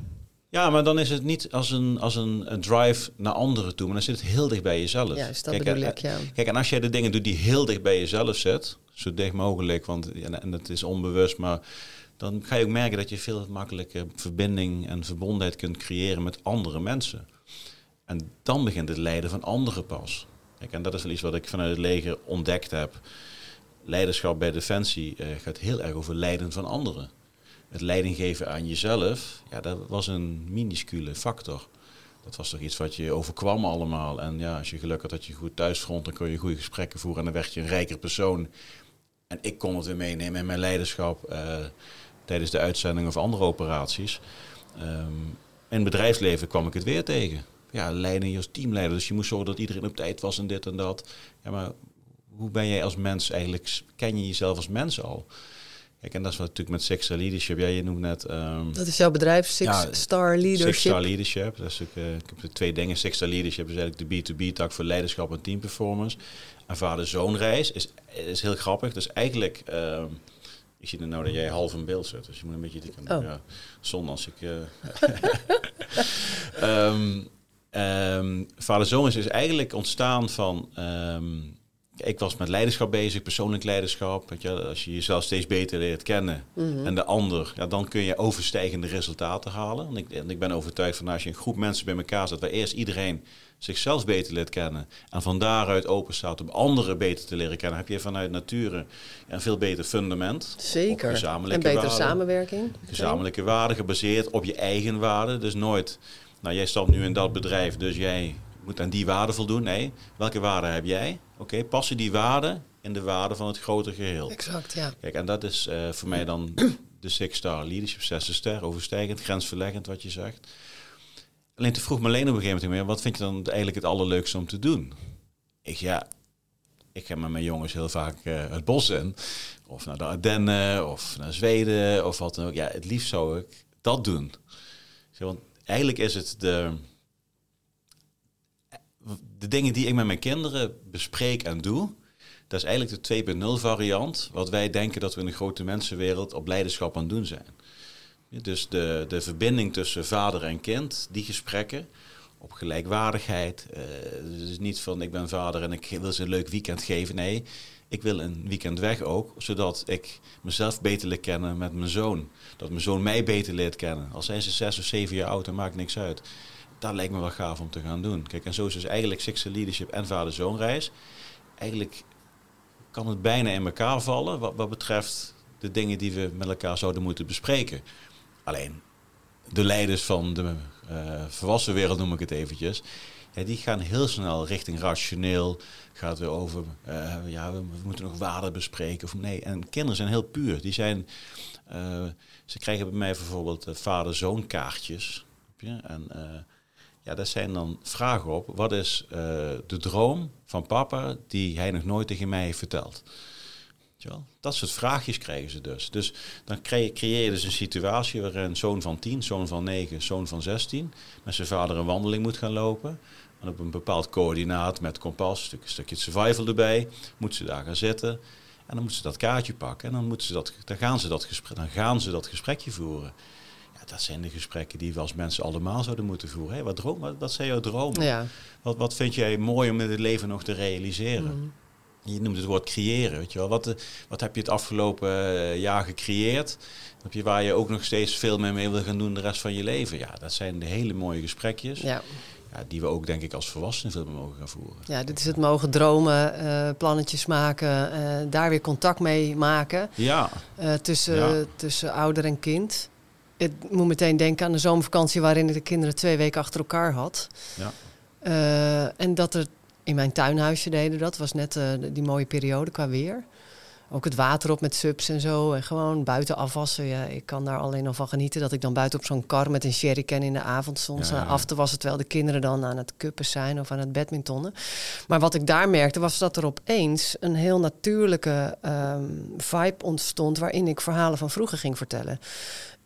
Speaker 2: ja, maar dan is het niet als een, als een, een drive naar anderen toe, maar dan zit het heel dicht bij jezelf.
Speaker 1: Dat
Speaker 2: Kijk,
Speaker 1: bedoel
Speaker 2: en-
Speaker 1: ik, ja.
Speaker 2: Kijk, en als jij de dingen doet die heel dicht bij jezelf zit, zo dicht mogelijk, want en, en het is onbewust, maar dan ga je ook merken dat je veel makkelijker verbinding en verbondenheid kunt creëren met andere mensen. En dan begint het lijden van anderen pas. En dat is wel iets wat ik vanuit het leger ontdekt heb. Leiderschap bij Defensie eh, gaat heel erg over lijden van anderen. Het leiding geven aan jezelf, ja, dat was een minuscule factor. Dat was toch iets wat je overkwam allemaal. En ja, als je geluk had dat je goed thuis vond, dan kon je goede gesprekken voeren en dan werd je een rijker persoon. En ik kon het weer meenemen in mijn leiderschap eh, tijdens de uitzending of andere operaties. Ehm, in het bedrijfsleven kwam ik het weer tegen. Ja, leiding als teamleider. Dus je moest zorgen dat iedereen op tijd was en dit en dat. Ja, maar hoe ben jij als mens eigenlijk? Ken je jezelf als mens al? Kijk, en dat is wat natuurlijk met Six Star Leadership. Ja, je noemt net... ehm,
Speaker 1: Dat is jouw bedrijf, Six
Speaker 2: Ja,
Speaker 1: Star Leadership.
Speaker 2: Six Star Leadership. Dat is ook, eh, ik heb de twee dingen. Six Star Leadership is eigenlijk de B2B-tak voor leiderschap en teamperformance. En vader-zoonreis is, is heel grappig. Dus eigenlijk, ehm, ik zie er nou dat jij half in beeld zit. Dus je moet een beetje die kant
Speaker 1: Oh.
Speaker 2: ja, Zon als ik... eh (laughs) Ehm, ehm, vader-zoon is, is eigenlijk ontstaan van... ehm, ik was met leiderschap bezig, persoonlijk leiderschap. Weet je, als je jezelf steeds beter leert kennen
Speaker 1: Mhm.
Speaker 2: en de ander, ja, dan kun je overstijgende resultaten halen. En ik, en ik ben overtuigd van als je een groep mensen bij elkaar zet, waar eerst iedereen zichzelf beter leert kennen en van daaruit open staat om anderen beter te leren kennen, heb je vanuit nature een veel beter fundament.
Speaker 1: Zeker. En betere
Speaker 2: waarden.
Speaker 1: samenwerking.
Speaker 2: Gezamenlijke waarden gebaseerd op je eigen waarden. Dus nooit nou jij stapt nu in dat bedrijf, dus jij moet aan die waarden voldoen. Nee, welke waarden heb jij? Oké, passen die waarden in de waarden van het grotere geheel?
Speaker 1: Exact, ja.
Speaker 2: Kijk, en dat is uh, voor mij dan (clears throat) de Six Star Leadership, zesde ster, overstijgend, grensverleggend wat je zegt. Alleen toen vroeg Marlene op een gegeven moment, wat vind je dan eigenlijk het allerleukste om te doen? Ik ja, ik ga met mijn jongens heel vaak uh, het bos in. Of naar de Ardennen, of naar Zweden, of wat dan ook. Ja, het liefst zou ik dat doen. Want eigenlijk is het de, de dingen die ik met mijn kinderen bespreek en doe, dat is eigenlijk de 2.0 variant, wat wij denken dat we in de grote mensenwereld op leiderschap aan het doen zijn. Dus de, de verbinding tussen vader en kind, die gesprekken, op gelijkwaardigheid. Uh, dus niet van ik ben vader en ik wil ze een leuk weekend geven. Nee, ik wil een weekend weg ook, zodat ik mezelf beter leer kennen met mijn zoon. Dat mijn zoon mij beter leert kennen. Al zijn ze zes of zeven jaar oud, dan maakt niks uit. Dat lijkt me wel gaaf om te gaan doen. Kijk, en zo is dus eigenlijk Sixer Leadership en vader-zoon reis. Eigenlijk kan het bijna in elkaar vallen wat, betreft de dingen die we met elkaar zouden moeten bespreken. Alleen, de leiders van de uh, volwassen wereld noem ik het eventjes, ja, die gaan heel snel richting rationeel. Gaat er over, uh, ja, we, moeten nog waarden bespreken. Of nee, en kinderen zijn heel puur. Die zijn, ze krijgen bij mij bijvoorbeeld vader-zoon kaartjes. En ja, daar zijn dan vragen op. Wat is de droom van papa die hij nog nooit tegen mij heeft verteld? Dat soort vraagjes krijgen ze dus. Dus dan creëer je dus een situatie waarin zoon van 10, zoon van 9, zoon van 16 met zijn vader een wandeling moet gaan lopen. En op een bepaald coördinaat met kompas, een stukje survival erbij, moeten ze daar gaan zitten. En dan moeten ze dat kaartje pakken en dan, moeten ze dat, dan, gaan, ze dat gesprek, dan gaan ze dat gesprekje voeren. Ja, dat zijn de gesprekken die we als mensen allemaal zouden moeten voeren. Hey, wat, droom, wat, wat zijn jouw dromen? Ja. Wat, wat vind jij mooi om in het leven nog te realiseren? Mm. Je noemt het woord creëren, weet je wel. Wat, wat heb je het afgelopen eh, jaar gecreëerd? Heb je, waar je ook nog steeds veel meer mee wil gaan doen de rest van je leven? Ja, dat zijn de hele mooie gesprekjes. Ja. Ja, die we ook denk ik als volwassenen veel meer mogen gaan voeren.
Speaker 1: Ja, dit is het mogen dromen, uh, plannetjes maken, uh, daar weer contact mee maken. Ja. Uh, tussen, tussen ouder en kind. Ik moet meteen denken aan de zomervakantie waarin ik de kinderen twee weken achter elkaar had. Ja. en dat er in mijn tuinhuisje deden dat. was net die mooie periode qua weer. Ook het water op met subs en zo. En gewoon buiten afwassen. Ja, ik kan daar alleen nog van genieten. Dat ik dan buiten op zo'n kar met een sherrycan in de avond. Ja, af te wassen terwijl de kinderen dan aan het kuppen zijn of aan het badmintonnen. Maar wat ik daar merkte was dat er opeens een heel natuurlijke um, vibe ontstond. Waarin ik verhalen van vroeger ging vertellen.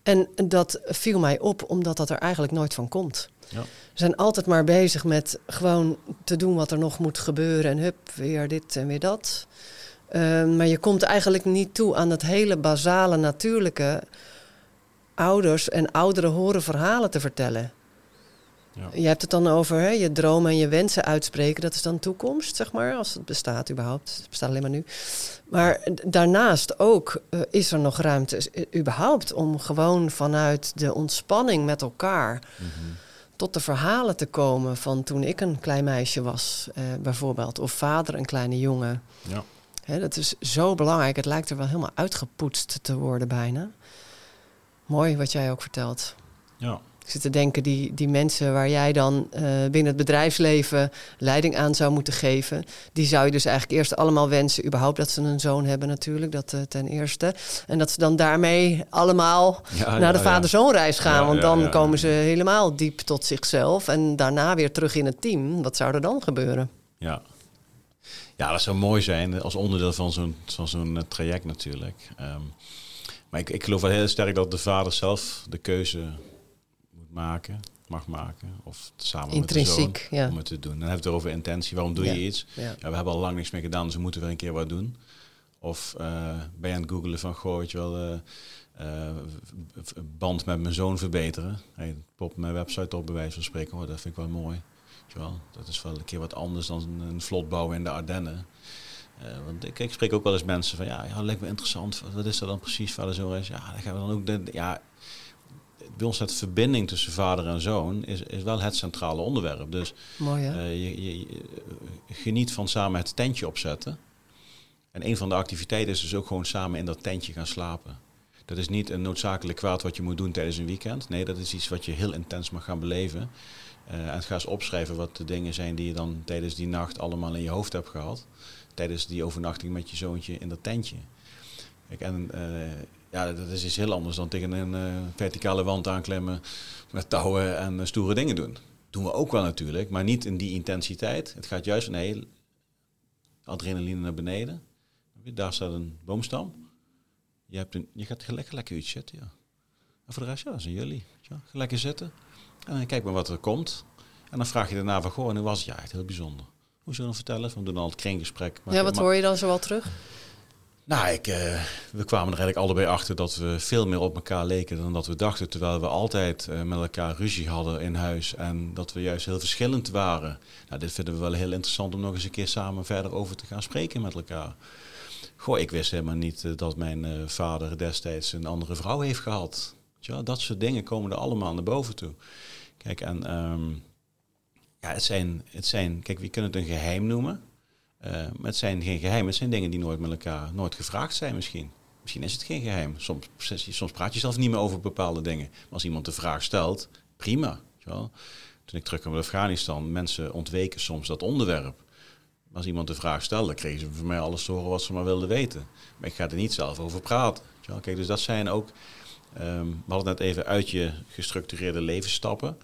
Speaker 1: En dat viel mij op omdat dat er eigenlijk nooit van komt. Ja. We zijn altijd maar bezig met gewoon te doen wat er nog moet gebeuren. En hup, weer dit en weer dat. Ehm, maar je komt eigenlijk niet toe aan het hele basale, natuurlijke. Ouders en ouderen horen verhalen te vertellen. Ja. Je hebt het dan over hè, je dromen en je wensen uitspreken. Dat is dan toekomst, zeg maar, als het bestaat überhaupt. Het bestaat alleen maar nu. Maar daarnaast ook uh, is er nog ruimte überhaupt om gewoon vanuit de ontspanning met elkaar... Mm tot de verhalen te komen van toen ik een klein meisje was, eh, bijvoorbeeld, of vader een kleine jongen. Ja. Dat is zo belangrijk. Het lijkt er wel helemaal uitgepoetst te worden bijna. Mooi wat jij ook vertelt. Ja. Ik zit te denken, die, die mensen waar jij dan uh, binnen het bedrijfsleven leiding aan zou moeten geven, die zou je dus eigenlijk eerst allemaal wensen, überhaupt dat ze een zoon hebben natuurlijk, dat uh, ten eerste. En dat ze dan daarmee allemaal naar de vader-zoonreis gaan, want dan komen ze helemaal diep tot zichzelf en daarna weer terug in het team. Wat zou er dan gebeuren?
Speaker 2: Ja. Ja, dat zou mooi zijn als onderdeel van zo'n van zo'n eh, traject natuurlijk. Um, maar ik, ik geloof wel heel sterk dat de vader zelf de keuze maken, mag maken. Of samen met de zoon ja. om het te doen. Dan hebben we het over intentie. Waarom doe je iets? Ja. we hebben al lang niks meer gedaan, dus we moeten weer een keer wat doen. Of uh, ben je aan het googelen van, goh, weet je wel, uh, uh, band met mijn zoon verbeteren. Hey, pop mijn website op, bij wijze van spreken. Oh, dat vind ik wel mooi. Je wel, dat is wel een keer wat anders dan een vlot bouwen in de Ardennen. want ik, ik, spreek ook wel eens mensen van, ja, ja lijkt me interessant. Wat is dat dan precies? Vader zo is. Ja, dan gaan we dan ook. De, ja, bij ons het verbinding tussen vader en zoon is, is wel het centrale onderwerp. Dus Mooi, uh, je, je, geniet van samen het tentje opzetten. En een van de activiteiten is dus ook gewoon samen in dat tentje gaan slapen. Dat is niet een noodzakelijk kwaad wat je moet doen tijdens een weekend. Nee, dat is iets wat je heel intens mag gaan beleven. Uh, en ga eens opschrijven wat de dingen zijn die je dan tijdens die nacht allemaal in je hoofd hebt gehad. Tijdens die overnachting met je zoontje in dat tentje. Kijk, en uh, ja, dat is iets heel anders dan tegen een uh, verticale wand aanklemmen met touwen en stoere dingen doen. Doen we ook wel natuurlijk, maar niet in die intensiteit. Het gaat juist heel adrenaline naar beneden. Daar staat een boomstam. Je, hebt een, je gaat gelijk, lekker iets zitten, ja. En voor de rest, dat zijn jullie. Ja, lekker zitten. En dan kijk maar wat er komt. En dan vraag je daarna van, goh, en hoe was het? Ja, echt heel bijzonder. Hoe zullen we vertellen? We doen al het kringgesprek.
Speaker 1: Maar, ja, wat hoor je dan zo wel terug?
Speaker 2: Nou, ik, uh, we kwamen er eigenlijk allebei achter dat we veel meer op elkaar leken dan dat we dachten. Terwijl we altijd uh, met elkaar ruzie hadden in huis en dat we juist heel verschillend waren. Nou, dit vinden we wel heel interessant om nog eens een keer samen verder over te gaan spreken met elkaar. Goh, ik wist helemaal niet uh, dat mijn vader destijds een andere vrouw heeft gehad. Ja, dat soort dingen komen er allemaal naar boven toe. Kijk, en um, ja, het zijn, het zijn, kijk, we kunnen het een geheim noemen. Uh, maar het zijn geen geheimen, het zijn dingen die nooit met elkaar, nooit gevraagd zijn misschien. Misschien is het geen geheim. Soms, soms praat je zelf niet meer over bepaalde dingen. Maar als iemand de vraag stelt, prima. Toen ik terugkwam uit Afghanistan, mensen ontweken soms dat onderwerp. Als iemand de vraag stelde, kregen ze van mij alles te horen wat ze maar wilden weten. Maar ik ga er niet zelf over praten. Kijk, dus dat zijn ook, um, we hadden net even uit je gestructureerde leven stappen.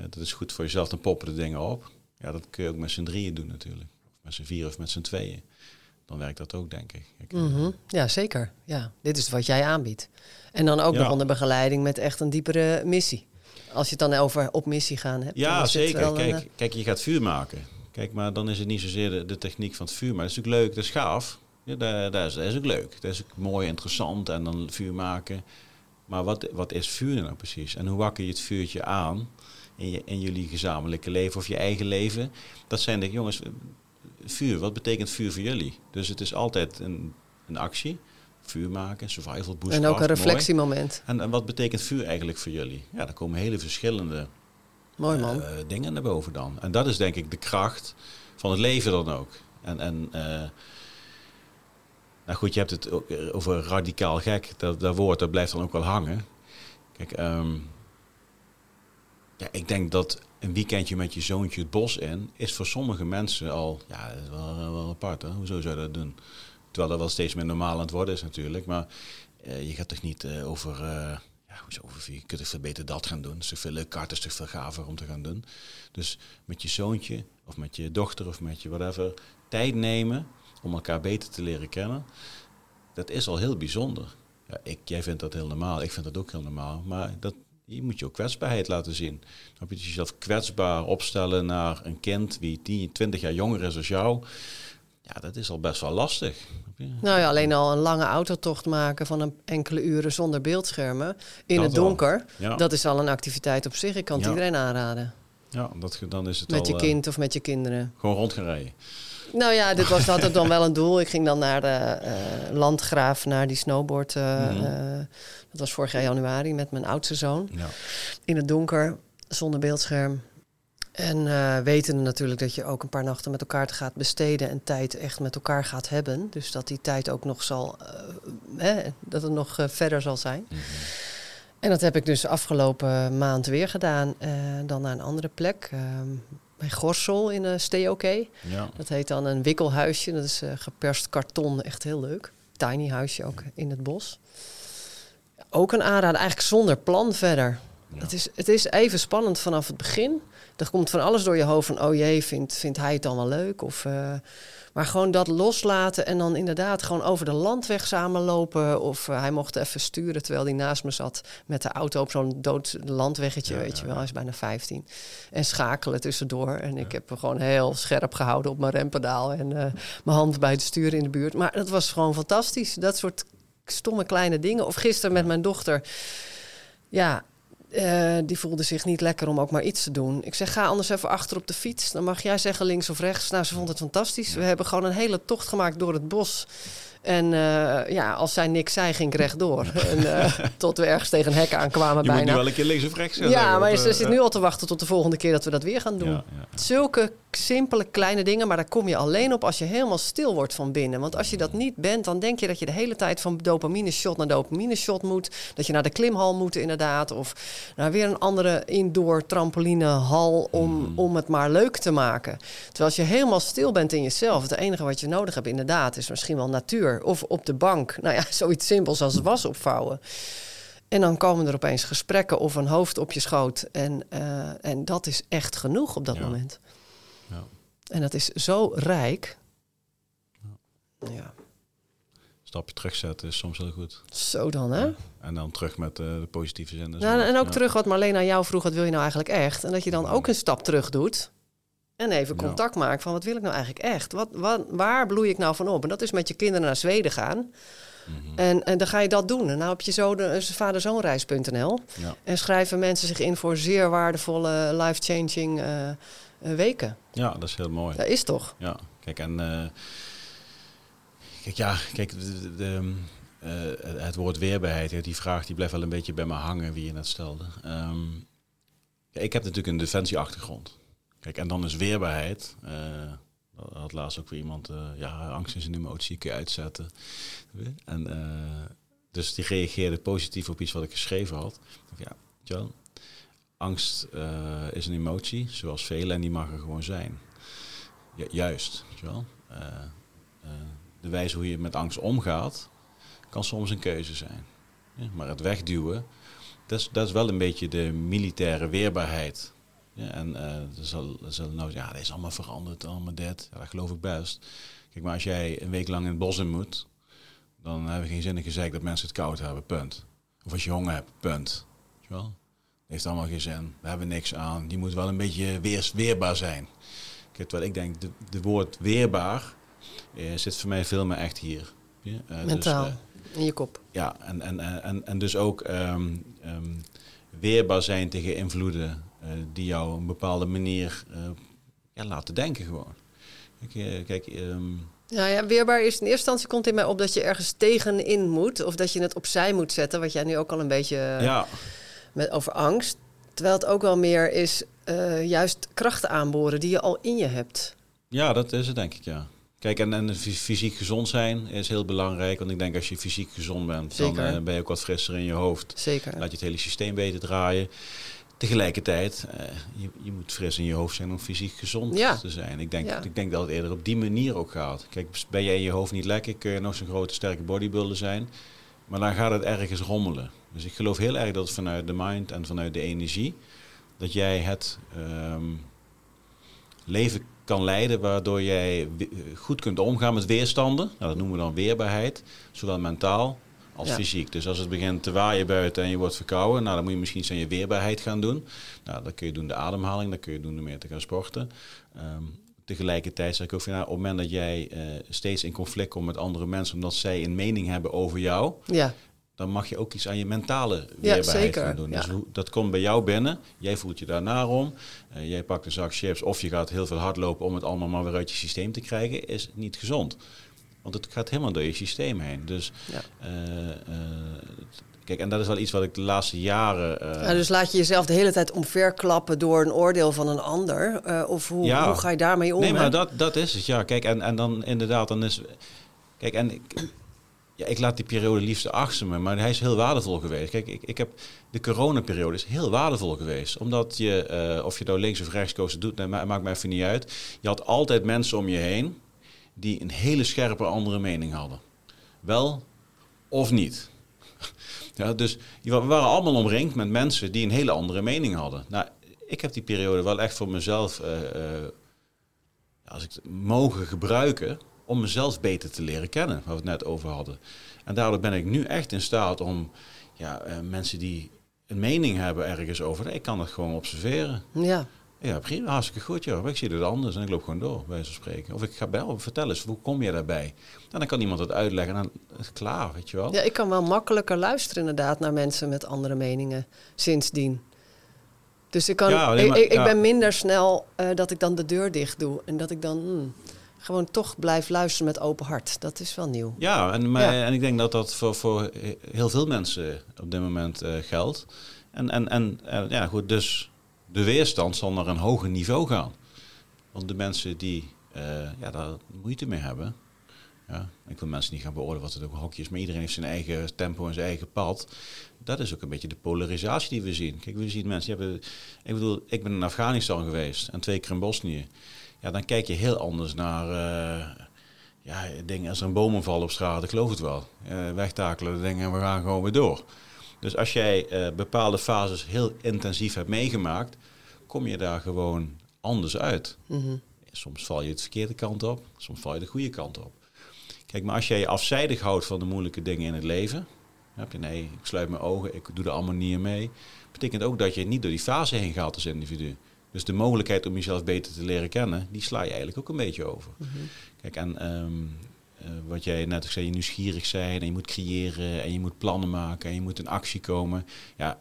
Speaker 2: Uh, dat is goed voor jezelf, dan poppen de dingen op. Ja, dat kun je ook met z'n drieën doen natuurlijk met z'n vier of met z'n tweeën. Dan werkt dat ook, denk ik. ik
Speaker 1: mm -hmm. Ja, zeker. Ja, dit is wat jij aanbiedt. En dan ook ja. nog onder begeleiding met echt een diepere missie. Als je het dan over op missie gaan hebt.
Speaker 2: Ja, zeker. Kijk, een, kijk, je gaat vuur maken. Kijk, maar dan is het niet zozeer de, de techniek van het vuur. Maar dat is natuurlijk leuk, dat is gaaf. Ja, dat, dat, is, dat is ook leuk. Dat is ook mooi, interessant. En dan vuur maken. Maar wat, wat is vuur nou precies? En hoe wakker je het vuurtje aan in, je, in jullie gezamenlijke leven of je eigen leven? Dat zijn de jongens, vuur, wat betekent vuur voor jullie? Dus het is altijd een, een actie. Vuur maken, survival, boost.
Speaker 1: En ook een reflectiemoment.
Speaker 2: En, en, wat betekent vuur eigenlijk voor jullie? Ja, dan komen hele verschillende
Speaker 1: Mooi, man.
Speaker 2: Uh, dingen naar boven dan. En dat is denk ik de kracht van het leven dan ook. En, en uh, nou goed, je hebt het ook over radicaal gek. Dat, dat woord dat blijft dan ook wel hangen. Kijk, um, ja, ik denk dat een weekendje met je zoontje het bos in, is voor sommige mensen al, ja, is wel, apart. Hè? Hoezo zou je dat doen? Terwijl dat wel steeds meer normaal aan het worden is natuurlijk. Maar uh, je gaat toch niet uh, over, uh, ja, hoezo, over, je kunt toch beter dat gaan doen. Het is veel leuker, het is toch veel gaver om te gaan doen. Dus met je zoontje, of met je dochter, of met je whatever, tijd nemen om elkaar beter te leren kennen. Dat is al heel bijzonder. Ja, ik, jij vindt dat heel normaal, ik vind dat ook heel normaal. Maar dat, je moet je ook kwetsbaarheid laten zien. Dan je jezelf kwetsbaar opstellen naar een kind wie 10, 20 jaar jonger is als jou. Ja, dat is al best wel lastig.
Speaker 1: Nou ja, alleen al een lange autotocht maken van een enkele uren zonder beeldschermen in dat het donker. Ja. Dat is al een activiteit op zich. Ik kan het ja. iedereen aanraden.
Speaker 2: Ja, dat, dan is het
Speaker 1: met
Speaker 2: al,
Speaker 1: je kind of met je kinderen.
Speaker 2: Gewoon rond gaan rijden.
Speaker 1: Nou ja, dit was altijd dan wel een doel. Ik ging dan naar de uh, Landgraaf, naar die snowboard. Uh, mm -hmm. uh, dat was vorig jaar januari met mijn oudste zoon. Ja. In het donker, zonder beeldscherm. En weten natuurlijk dat je ook een paar nachten met elkaar gaat besteden en tijd echt met elkaar gaat hebben. Dus dat die tijd ook nog zal, hè, dat het nog verder zal zijn. Mm -hmm. En dat heb ik dus afgelopen maand weer gedaan. dan naar een andere plek bij Gorsel in uh, Steoké. Ja. Dat heet dan een wikkelhuisje. Dat is uh, geperst karton, echt heel leuk. Tiny huisje ook in het bos. Ook een aanrader, eigenlijk zonder plan verder. Ja. Het, is, het is even spannend vanaf het begin. Er komt van alles door je hoofd van... oh jee, vindt, vindt hij het dan wel leuk? Of, uh, maar gewoon dat loslaten en dan inderdaad gewoon over de landweg samenlopen. Of uh, hij mocht even sturen terwijl hij naast me zat met de auto op zo'n dood landweggetje, ja, weet je wel. Hij is bijna 15. En schakelen tussendoor. En ik heb hem gewoon heel scherp gehouden op mijn rempedaal en uh, mijn hand bij het stuur in de buurt. Maar dat was gewoon fantastisch. Dat soort stomme kleine dingen. Of gisteren met mijn dochter. Ja, uh, die voelde zich niet lekker om ook maar iets te doen. Ik zeg, ga anders even achter op de fiets. Dan mag jij zeggen links of rechts. Nou, ze vond het fantastisch. We hebben gewoon een hele tocht gemaakt door het bos. En eh, ja, als zij niks zei, ging ik rechtdoor. (laughs) en, eh, tot we ergens tegen een hek aankwamen
Speaker 2: Je
Speaker 1: bijna.
Speaker 2: moet nu wel een keer links of rechts
Speaker 1: ja, maar ze
Speaker 2: eh,
Speaker 1: zit nu al te wachten tot de volgende keer dat we dat weer gaan doen.
Speaker 2: Ja, ja.
Speaker 1: Zulke simpele kleine dingen, maar daar kom je alleen op als je helemaal stil wordt van binnen. Want als je dat niet bent, dan denk je dat je de hele tijd van dopamine shot naar dopamine shot moet. Dat je naar de klimhal moet inderdaad. Of naar weer een andere indoor trampolinehal om, om het maar leuk te maken. Terwijl als je helemaal stil bent in jezelf, het enige wat je nodig hebt inderdaad is misschien wel natuur. Of op de bank. Nou ja, (laughs) zoiets simpels als was opvouwen. En dan komen er opeens gesprekken of een hoofd op je schoot. En, eh, en dat is echt genoeg op dat
Speaker 2: Ja.
Speaker 1: moment.
Speaker 2: Ja.
Speaker 1: En dat is zo rijk. Ja,
Speaker 2: Stapje terugzetten is soms heel goed.
Speaker 1: zo dan hè.
Speaker 2: En dan terug met eh, de positieve zin. Dus
Speaker 1: Nou, en ook
Speaker 2: ja.
Speaker 1: terug wat Marleen aan jou vroeg, wat wil je nou eigenlijk echt? En dat je dan ook een stap terug doet. En even
Speaker 2: Ja.
Speaker 1: contact maakt van wat wil ik nou eigenlijk echt? Wat, wat, waar bloei ik nou van op? En dat is met je kinderen naar Zweden gaan.
Speaker 2: Mhm.
Speaker 1: En, en dan ga je dat doen. En nou heb je zo de eh, vaderzoonreis.nl.
Speaker 2: Ja.
Speaker 1: En schrijven mensen zich in voor zeer waardevolle, life-changing eh, eh, weken.
Speaker 2: ja, dat is heel mooi.
Speaker 1: Dat is toch?
Speaker 2: Ja, kijk, en kijk, ja, kijk, de, de- de, eh, het woord weerbaarheid, die vraag die blijft wel een beetje bij me hangen, wie je net stelde. Ehm, ik heb natuurlijk een defensieachtergrond. Kijk, en dan is weerbaarheid. dat had laatst ook weer iemand, eh, ja, angst is een emotie, kun je uitzetten. En eh, dus die reageerde positief op iets wat ik geschreven had. Ja, wel, angst is een emotie, zoals velen, en die mag er gewoon zijn. Ju- juist, eh, de wijze hoe je met angst omgaat, kan soms een keuze zijn. Ja, maar het wegduwen, dat is, dat is wel een beetje de militaire weerbaarheid. Ja, en eh er zal, er zal nou ja, dat is allemaal veranderd, allemaal dit. Ja, dat geloof ik best. Kijk, maar als jij een week lang in het bos in moet, dan hebben we geen zin in gezegd dat mensen het koud hebben, punt. Of als je honger hebt, punt. Weet je wel? Dat heeft allemaal geen zin. We hebben niks aan. Die moet wel een beetje weer, weerbaar zijn. Kijk, terwijl ik denk, de, de woord weerbaar eh, zit voor mij veel meer echt hier. Ja, eh, dus,
Speaker 1: Mentaal.
Speaker 2: eh,
Speaker 1: In je kop.
Speaker 2: ja, en, en, en, en, en dus ook ehm, ehm, weerbaar zijn tegen invloeden eh, die jou op een bepaalde manier eh, ja, laten denken gewoon. Kijk, eh, kijk ehm,
Speaker 1: Ja, ja, weerbaar is in eerste instantie komt in mij op dat je ergens tegenin moet. Of dat je het opzij moet zetten. Wat jij nu ook al een beetje eh,
Speaker 2: ja,
Speaker 1: met, over angst. Terwijl het ook wel meer is eh, juist krachten aanboren die je al in je hebt.
Speaker 2: ja, dat is het denk ik, ja. Kijk, en, en fy- fysiek gezond zijn is heel belangrijk. Want ik denk als je fysiek gezond bent, dan eh, ben je ook wat frisser in je hoofd.
Speaker 1: Zeker.
Speaker 2: Laat je het hele systeem beter draaien. Tegelijkertijd, eh, je, je moet fris in je hoofd zijn om fysiek gezond
Speaker 1: Ja.
Speaker 2: te zijn. Ik denk,
Speaker 1: Ja.
Speaker 2: ik denk dat het eerder op die manier ook gaat. Kijk, ben jij in je hoofd niet lekker, kun je nog zo'n grote sterke bodybuilder zijn. Maar dan gaat het ergens rommelen. Dus ik geloof heel erg dat vanuit de mind en vanuit de energie, dat jij het ehm, leven kan leiden waardoor jij goed kunt omgaan met weerstanden. Nou, dat noemen we dan weerbaarheid, zowel mentaal als
Speaker 1: Ja.
Speaker 2: fysiek. Dus als het begint te waaien buiten en je wordt verkouden, nou, dan moet je misschien eens aan je weerbaarheid gaan doen. Nou, dat kun je doen de ademhaling, dat kun je doen door meer te gaan sporten. Ehm, tegelijkertijd zeg ik ook van, nou, op het moment dat jij eh, steeds in conflict komt met andere mensen, omdat zij een mening hebben over jou,
Speaker 1: Ja,
Speaker 2: dan mag je ook iets aan je mentale weerbaarheid gaan doen. Dus hoe, dat komt bij jou binnen. Jij voelt je daarnaar om. Eh, jij pakt een zak chips of je gaat heel veel hardlopen om het allemaal maar weer uit je systeem te krijgen. Is niet gezond. Want het gaat helemaal door je systeem heen. Dus
Speaker 1: Ja.
Speaker 2: eh, eh, kijk, en dat is wel iets wat ik de laatste jaren. eh,
Speaker 1: Ja, dus laat je jezelf de hele tijd omverklappen door een oordeel van een ander. Of hoe,
Speaker 2: Ja.
Speaker 1: hoe ga je daarmee om?
Speaker 2: Nee,
Speaker 1: hè?
Speaker 2: maar dat, dat is het, ja. Kijk, en, en dan inderdaad, dan is... Kijk, en ik, ja, ik laat die periode liefst achter me, maar hij is heel waardevol geweest. Kijk, ik, ik heb, de coronaperiode is heel waardevol geweest. Omdat je, of je nou links of rechts koos doet, nee, maakt mij even niet uit. Je had altijd mensen om je heen die een hele scherpe andere mening hadden. Wel of niet. (laughs) Ja, dus we waren allemaal omringd met mensen die een hele andere mening hadden. Nou, ik heb die periode wel echt voor mezelf eh, eh, als ik het mogen gebruiken om mezelf beter te leren kennen, waar we het net over hadden. En daardoor ben ik nu echt in staat om ja, eh, mensen die een mening hebben ergens over, ik kan het gewoon observeren.
Speaker 1: Ja,
Speaker 2: Ja, prima, hartstikke goed joh. Ik zie het anders en ik loop gewoon door, bij van spreken. Of ik ga bellen, vertel eens, hoe kom je daarbij? En dan kan iemand het uitleggen en dan is het klaar, weet je wel.
Speaker 1: ja, ik kan wel makkelijker luisteren inderdaad naar mensen met andere meningen sindsdien. Dus ik, kan,
Speaker 2: Ja, alleen maar-
Speaker 1: ik, ik, ik
Speaker 2: ja.
Speaker 1: ben minder snel eh, dat ik dan de deur dicht doe. En dat ik dan... hmm, gewoon toch blijft luisteren met open hart. Dat is wel nieuw.
Speaker 2: Ja, en, maar,
Speaker 1: Ja.
Speaker 2: en ik denk dat dat voor, voor heel veel mensen op dit moment eh, geldt. En, en, en eh, ja, goed, dus de weerstand zal naar een hoger niveau gaan. Want de mensen die eh, ja, daar moeite mee hebben. Ja, ik wil mensen niet gaan beoordelen wat het ook een hokje is, maar iedereen heeft zijn eigen tempo en zijn eigen pad. Dat is ook een beetje de polarisatie die we zien. Kijk, we zien mensen, hebben, ik bedoel, ik ben in Afghanistan geweest en twee keer in Bosnië. Ja, dan kijk je heel anders naar eh, ja, dingen als er een bomen vallen op straat, ik geloof het wel. Eh, wegtakelen dingen en we gaan gewoon weer door. Dus als jij eh, bepaalde fases heel intensief hebt meegemaakt, kom je daar gewoon anders uit.
Speaker 1: Mhm.
Speaker 2: Soms val je het verkeerde kant op, soms val je de goede kant op. Kijk, maar als jij je afzijdig houdt van de moeilijke dingen in het leven, heb je nee, ik sluit mijn ogen, ik doe er allemaal niet mee. Betekent ook dat je niet door die fase heen gaat als individu. Dus de mogelijkheid om jezelf beter te leren kennen, die sla je eigenlijk ook een beetje over. Kijk, en ehm, eh, wat jij net ook zei, je nieuwsgierig zijn en je moet creëren en je moet plannen maken en je moet in actie komen. Ja,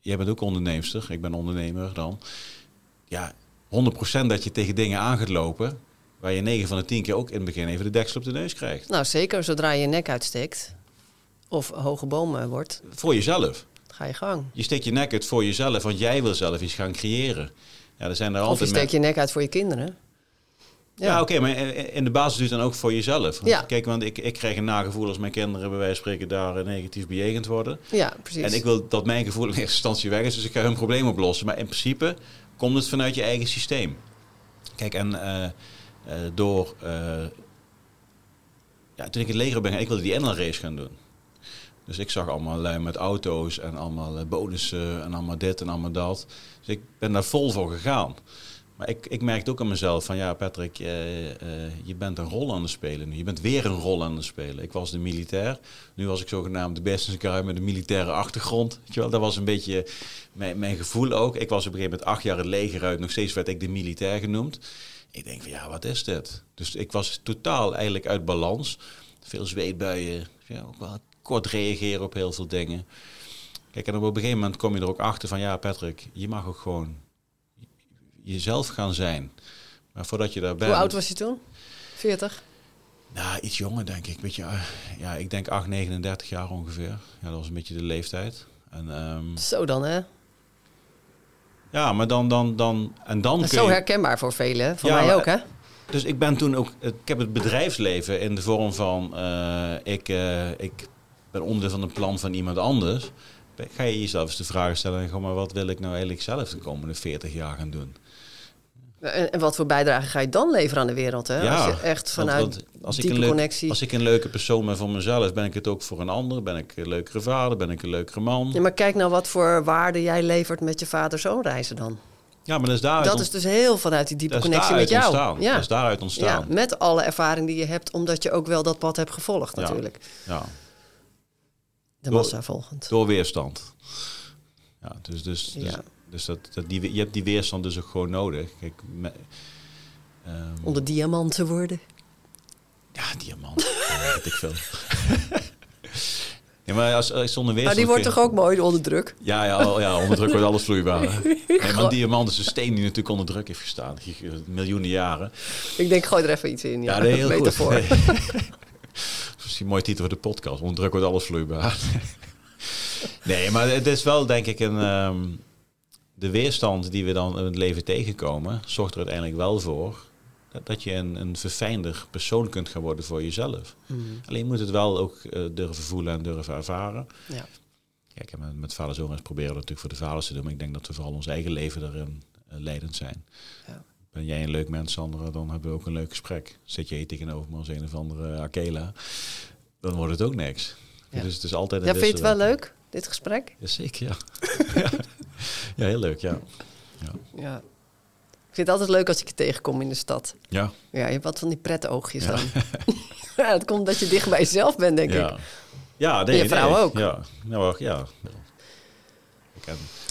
Speaker 2: jij bent ook onderneemster, ik ben ondernemer dan. Ja, 100% dat je tegen dingen aan gaat lopen waar je 9 van de 10 keer ook in het begin even de deksel op de neus krijgt.
Speaker 1: Nou, zeker zodra je je nek uitsteekt of hoge bomen wordt,
Speaker 2: Voor jezelf.
Speaker 1: ga je gang.
Speaker 2: Je steekt je nek uit voor jezelf, want jij wil zelf iets gaan creëren. Ja, er zijn er
Speaker 1: Of je
Speaker 2: altijd
Speaker 1: steekt je nek uit voor je kinderen.
Speaker 2: Ja, oké, maar in in de basis het dan ook voor jezelf.
Speaker 1: Ja.
Speaker 2: Kijk, want ik, ik krijg een nagevoel als mijn kinderen bij wijze van spreken daar eh, negatief bejegend worden.
Speaker 1: Ja, precies.
Speaker 2: En ik wil dat mijn gevoel in eerste instantie weg is, dus ik ga hun probleem oplossen. Maar in principe komt het vanuit je eigen systeem. Kijk, en eh, eh, door... eh, ja, toen ik in het leger ben, ik wilde die race gaan doen. Dus ik zag allemaal lui met auto's en allemaal eh, bonussen en allemaal dit en allemaal dat. Dus ik ben daar vol voor gegaan. Maar ik, ik merkte ook aan mezelf van ja, Patrick, eh, eh, je bent een rol aan het spelen nu. Je bent weer een rol aan het spelen. Ik was de militair. Nu was ik zogenaamd de business guy met een militaire achtergrond. Weet je wel? Dat was een beetje mijn, mijn gevoel ook. Ik was op een gegeven moment acht jaar het leger uit. Nog steeds werd ik de militair genoemd. Ik denk van ja, wat is dit? Dus ik was totaal eigenlijk uit balans. Veel zweetbuien. Ja, ook wel kort reageren op heel veel dingen. Kijk, en op een gegeven moment kom je er ook achter van ja, Patrick, je mag ook gewoon jezelf gaan zijn. Maar voordat je daar bent...
Speaker 1: Hoe oud was je toen? 40?
Speaker 2: Nou, iets jonger denk ik. Weet je, eh, ja, ik denk 8, 39 jaar ongeveer. Ja, dat was een beetje de leeftijd. En, ehm,
Speaker 1: Zo dan, hè?
Speaker 2: ja, maar dan, dan, dan, en dan
Speaker 1: Dat is zo
Speaker 2: je...
Speaker 1: herkenbaar voor velen. Voor
Speaker 2: Ja,
Speaker 1: mij ook, hè?
Speaker 2: Dus ik ben toen ook, ik heb het bedrijfsleven in de vorm van, eh, ik, eh, ik ben onderdeel van een plan van iemand anders. Ga je jezelf eens de vraag stellen, maar wat wil ik nou eigenlijk zelf de komende 40 jaar gaan doen?
Speaker 1: En, en wat voor bijdrage ga je dan leveren aan de wereld, hè?
Speaker 2: Ja,
Speaker 1: als je echt vanuit
Speaker 2: want als ik een leuk-. Als ik een leuke persoon ben voor mezelf, ben ik het ook voor een ander. Ben ik een leukere vader, ben ik een leukere man.
Speaker 1: Ja, maar kijk nou wat voor waarde jij levert met je vader-zoon reizen dan.
Speaker 2: Ja, maar dat is daaruit,
Speaker 1: Dat is dus heel vanuit die diepe connectie met jou.
Speaker 2: ontstaan.
Speaker 1: Ja.
Speaker 2: Dat is daaruit
Speaker 1: ja,
Speaker 2: ontstaan.
Speaker 1: met alle ervaring die je hebt, omdat je ook wel dat pad hebt gevolgd
Speaker 2: Ja.
Speaker 1: natuurlijk.
Speaker 2: Ja,
Speaker 1: De
Speaker 2: Door-
Speaker 1: massa volgend.
Speaker 2: door weerstand. Ja, dus, dus, dus,
Speaker 1: Ja.
Speaker 2: Dus dat, dat die, je hebt die weerstand dus ook gewoon nodig. Kijk, me- ehm,
Speaker 1: Onder diamant te worden.
Speaker 2: ja, diamant. (laughs) ja, weet ik veel. ja, maar als, als zonder
Speaker 1: Maar
Speaker 2: weerstand...
Speaker 1: die wordt toch ook mooi onder druk?
Speaker 2: Ja, ja, ja, onder druk wordt alles vloeibaar. (laughs) Nee, maar een diamant is een steen die natuurlijk onder druk heeft gestaan. Miljoenen jaren.
Speaker 1: Ik denk, gooi er even iets in. Ja,
Speaker 2: Ja, nee, heel (laughs)
Speaker 1: metafoor.
Speaker 2: goed. Nee. Dat is een mooie titel voor de podcast. Onder druk wordt alles vloeibaar. nee, maar het is wel denk ik een... ehm, de weerstand die we dan in het leven tegenkomen... zorgt er uiteindelijk wel voor... dat, je een, een verfijnder persoon kunt gaan worden voor jezelf.
Speaker 1: Mhm.
Speaker 2: Alleen je moet het wel ook eh, durven voelen en durven ervaren.
Speaker 1: Ja.
Speaker 2: Kijk, en met, met vaders proberen we dat natuurlijk voor de vaders te doen. Maar ik denk dat we vooral ons eigen leven daarin eh, leidend zijn.
Speaker 1: Ja.
Speaker 2: Ben jij een leuk mens, Sandra, dan hebben we ook een leuk gesprek. Zit hier tegenover me als een of andere Akela, dan wordt het ook niks.
Speaker 1: Ja.
Speaker 2: Dus het is altijd een
Speaker 1: Ja, vind je het wel leuk, dit gesprek?
Speaker 2: Ja, zeker, (laughs) ja. (laughs) ja. (laughs) Ja, heel leuk, ja.
Speaker 1: Ja. Ik vind het altijd leuk als ik je tegenkom in de stad.
Speaker 2: Ja,
Speaker 1: Ja, je hebt wat van die pret oogjes
Speaker 2: Ja.
Speaker 1: dan. (laughs) ja, het komt omdat je dicht bij jezelf bent, denk
Speaker 2: ja.
Speaker 1: ik.
Speaker 2: Ja, nee,
Speaker 1: je vrouw
Speaker 2: nee.
Speaker 1: ook.
Speaker 2: Ja, nou, ja.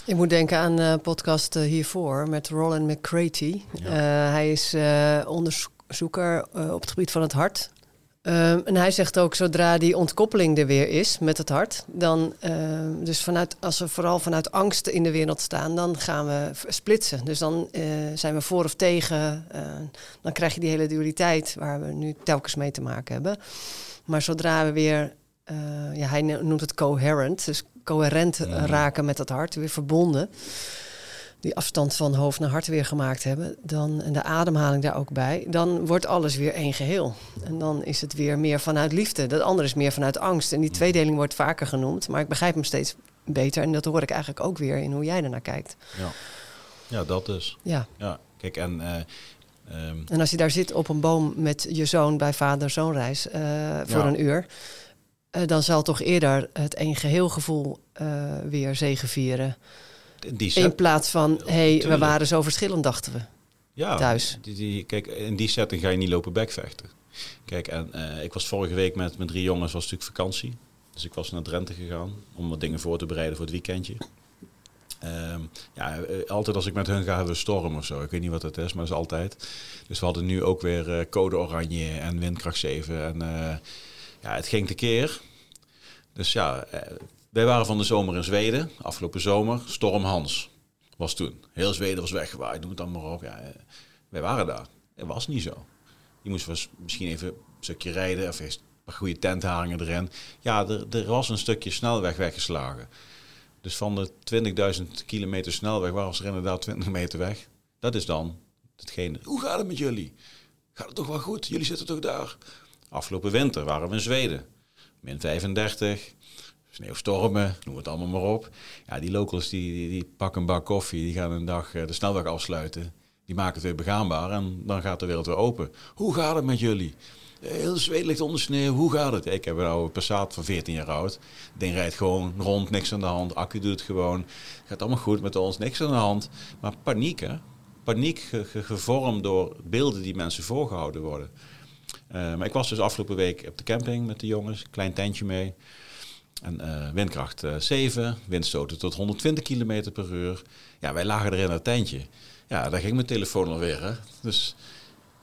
Speaker 2: Ik
Speaker 1: moet denken aan de podcast eh, hiervoor met Roland McCratey.
Speaker 2: Ja.
Speaker 1: Eh, hij is eh, onderzoeker eh, op het gebied van het hart. Ehm, en hij zegt ook, zodra die ontkoppeling er weer is met het hart, dan, ehm, dus vanuit, als we vooral vanuit angst in de wereld staan, dan gaan we splitsen. Dus dan eh, zijn we voor of tegen. eh, dan krijg je die hele dualiteit waar we nu telkens mee te maken hebben. Maar zodra we weer, eh, ja, hij noemt het coherent, dus coherent raken met het hart, weer verbonden. Die afstand van hoofd naar hart weer gemaakt hebben, dan, en de ademhaling daar ook bij, dan wordt alles weer één geheel. En dan is het weer meer vanuit liefde. Dat andere is meer vanuit angst. En die tweedeling wordt vaker genoemd, maar ik begrijp hem steeds beter. En dat hoor ik eigenlijk ook weer in hoe jij ernaar kijkt.
Speaker 2: Ja, ja dat dus.
Speaker 1: Ja.
Speaker 2: Ja, kijk, en... eh, ehm,
Speaker 1: En als je daar zit op een boom met je zoon bij vader-zoonreis eh, voor
Speaker 2: Ja.
Speaker 1: een uur, eh, dan zal toch eerder het één geheel gevoel eh, weer zegevieren.
Speaker 2: In die
Speaker 1: In plaats van, hé, hey, we waren zo verschillend, dachten we.
Speaker 2: ja,
Speaker 1: thuis.
Speaker 2: Die, die, kijk, in die setting ga je niet lopen bekvechten. Kijk, en eh, ik was vorige week met mijn drie jongens, was natuurlijk vakantie. Dus ik was naar Drenthe gegaan om wat dingen voor te bereiden voor het weekendje. Ehm, ja, eh, altijd als ik met hun ga, hebben we storm of zo. Ik weet niet wat dat is, maar dat is altijd. Dus we hadden nu ook weer eh, code oranje en windkracht 7. En ja, het ging tekeer. Dus ja, wij waren van de zomer in Zweden. Afgelopen zomer, storm Hans was toen. Heel Zweden was weggewaaid, noem het dan maar op. Ja, eh, wij waren daar. Het was niet zo. Je moest misschien even een stukje rijden of eerst een paar goede tentharingen erin. Ja, er, er was een stukje snelweg weggeslagen. Dus van de 20.000 kilometer snelweg was er inderdaad 20 meter weg. Dat is dan hetgene. Hoe gaat het met jullie? Gaat het toch wel goed? Jullie zitten toch daar? Afgelopen winter waren we in Zweden. Min 35, sneeuwstormen, noem het allemaal maar op. Ja, die locals die, die, pakken een bak koffie, die gaan een dag eh, de snelweg afsluiten. Die maken het weer begaanbaar en dan gaat de wereld weer open. Hoe gaat het met jullie? Eh, Heel Zweden ligt onder sneeuw, hoe gaat het? Ik heb een oude Passat van 14 jaar oud. Ding rijdt gewoon rond, niks aan de hand. Accu doet het gewoon. Gaat allemaal goed met ons, niks aan de hand. Maar paniek, hè? Paniek ge- ge- gevormd door beelden die mensen voorgehouden worden. Eh, maar ik was dus afgelopen week op de camping met de jongens, klein tentje mee. En eh, windkracht eh, 7, windstoten tot 120 km per uur. Ja, wij lagen er in dat tentje. Ja, daar ging mijn telefoon alweer. Hè? Dus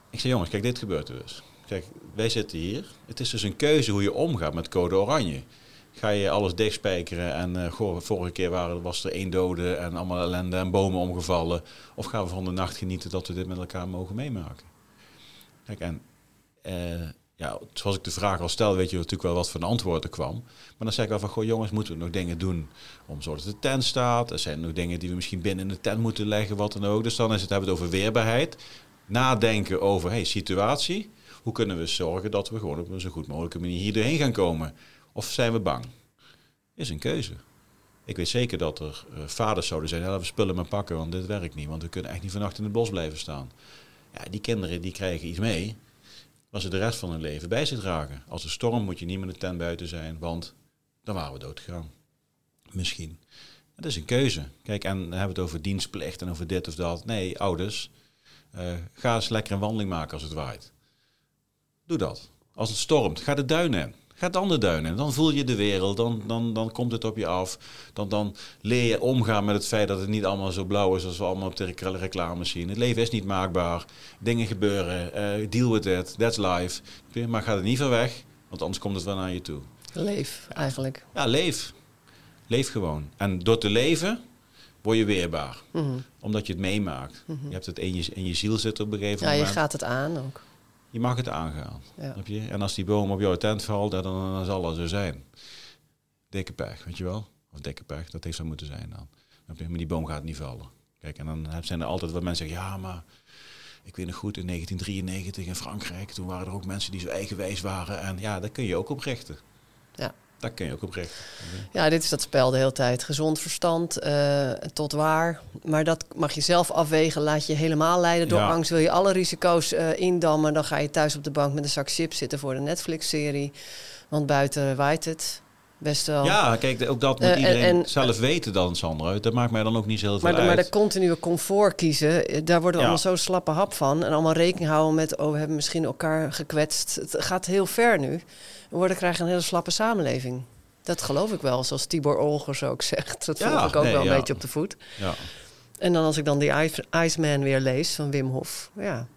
Speaker 2: ik zei, jongens, kijk, dit gebeurt er dus. Kijk, wij zitten hier. Het is dus een keuze hoe je omgaat met code oranje. Ga je alles dichtspijkeren en eh, goh, vorige keer waren, was er één dode en allemaal ellende en bomen omgevallen. Of gaan we van de nacht genieten dat we dit met elkaar mogen meemaken? Kijk, en eh, ja, zoals ik de vraag al stel, weet je natuurlijk wel wat voor een antwoord er kwam. Maar dan zeg ik wel van, goh jongens, moeten we nog dingen doen om zorgen dat de tent staat? Er zijn nog dingen die we misschien binnen in de tent moeten leggen, wat dan ook. Dus dan is het, hebben het over weerbaarheid. Nadenken over, hey, situatie. Hoe kunnen we zorgen dat we gewoon op een zo goed mogelijke manier hier doorheen gaan komen? Of zijn we bang? Is een keuze. Ik weet zeker dat er eh, vaders zouden zijn, ja, we spullen maar pakken, want dit werkt niet. Want we kunnen echt niet vannacht in het bos blijven staan. Ja, die kinderen die krijgen iets mee waar ze de rest van hun leven bij zich dragen. Als er storm moet je niet met de tent buiten zijn, want dan waren we dood gegaan. Misschien. Het is een keuze. Kijk, en dan hebben we het over dienstplicht en over dit of dat. Nee, ouders, eh, ga eens lekker een wandeling maken als het waait. Doe dat. Als het stormt, ga de duinen in. Ga dan de duinen in. Dan voel je de wereld, dan, dan, dan komt het op je af. Dan, dan leer je omgaan met het feit dat het niet allemaal zo blauw is als we allemaal op de rec- reclame zien. Het leven is niet maakbaar. Dingen gebeuren. eh, deal with it. That's life. Maar ga er niet van weg, want anders komt het wel naar je toe.
Speaker 1: Leef, eigenlijk.
Speaker 2: Ja, leef. Leef gewoon. En door te leven word je weerbaar.
Speaker 1: Mhm.
Speaker 2: Omdat je het meemaakt. Je hebt het in je, in je ziel zitten op een gegeven
Speaker 1: Ja, je
Speaker 2: moment.
Speaker 1: gaat het aan ook.
Speaker 2: Je mag het aangaan.
Speaker 1: Ja.
Speaker 2: Snap je? En als die boom op jouw tent valt, dan, dan, zal het zo zijn. Dikke pech, weet je wel? Of dikke pech, dat heeft zo moeten zijn dan. Maar die boom gaat niet vallen. Kijk, en dan heb- zijn er altijd wat mensen zeggen, ja, maar ik weet nog goed, in 1993 in Frankrijk, toen waren er ook mensen die zo eigenwijs waren. En ja, daar kun je ook op richten.
Speaker 1: Ja.
Speaker 2: Daar kun je ook op richten.
Speaker 1: Ja, dit is dat spel de hele tijd. Gezond verstand eh, tot waar. Maar dat mag je zelf afwegen. Laat je helemaal leiden door
Speaker 2: Ja.
Speaker 1: angst. Wil je alle risico's eh, indammen, dan ga je thuis op de bank met een zak chips zitten voor de Netflix-serie. Want buiten waait het best wel.
Speaker 2: Ja, kijk, ook dat moet
Speaker 1: Eh, en-
Speaker 2: iedereen
Speaker 1: en-
Speaker 2: zelf weten dan, Sandra. Dat maakt mij dan ook niet zo heel veel
Speaker 1: Maar de, maar
Speaker 2: uit.
Speaker 1: de continue comfort kiezen, daar worden we
Speaker 2: Ja.
Speaker 1: allemaal zo slappe hap van. En allemaal rekening houden met, oh, we hebben misschien elkaar gekwetst. Het gaat heel ver nu. We worden krijgen een hele slappe samenleving. Dat geloof ik wel, zoals Tibor Olgers ook zegt. Dat
Speaker 2: Ja,
Speaker 1: volg ik ook
Speaker 2: nee,
Speaker 1: wel een
Speaker 2: ja.
Speaker 1: beetje op de voet.
Speaker 2: Ja.
Speaker 1: En dan als ik dan die Ice- Iceman weer lees van Wim Hof. Ja,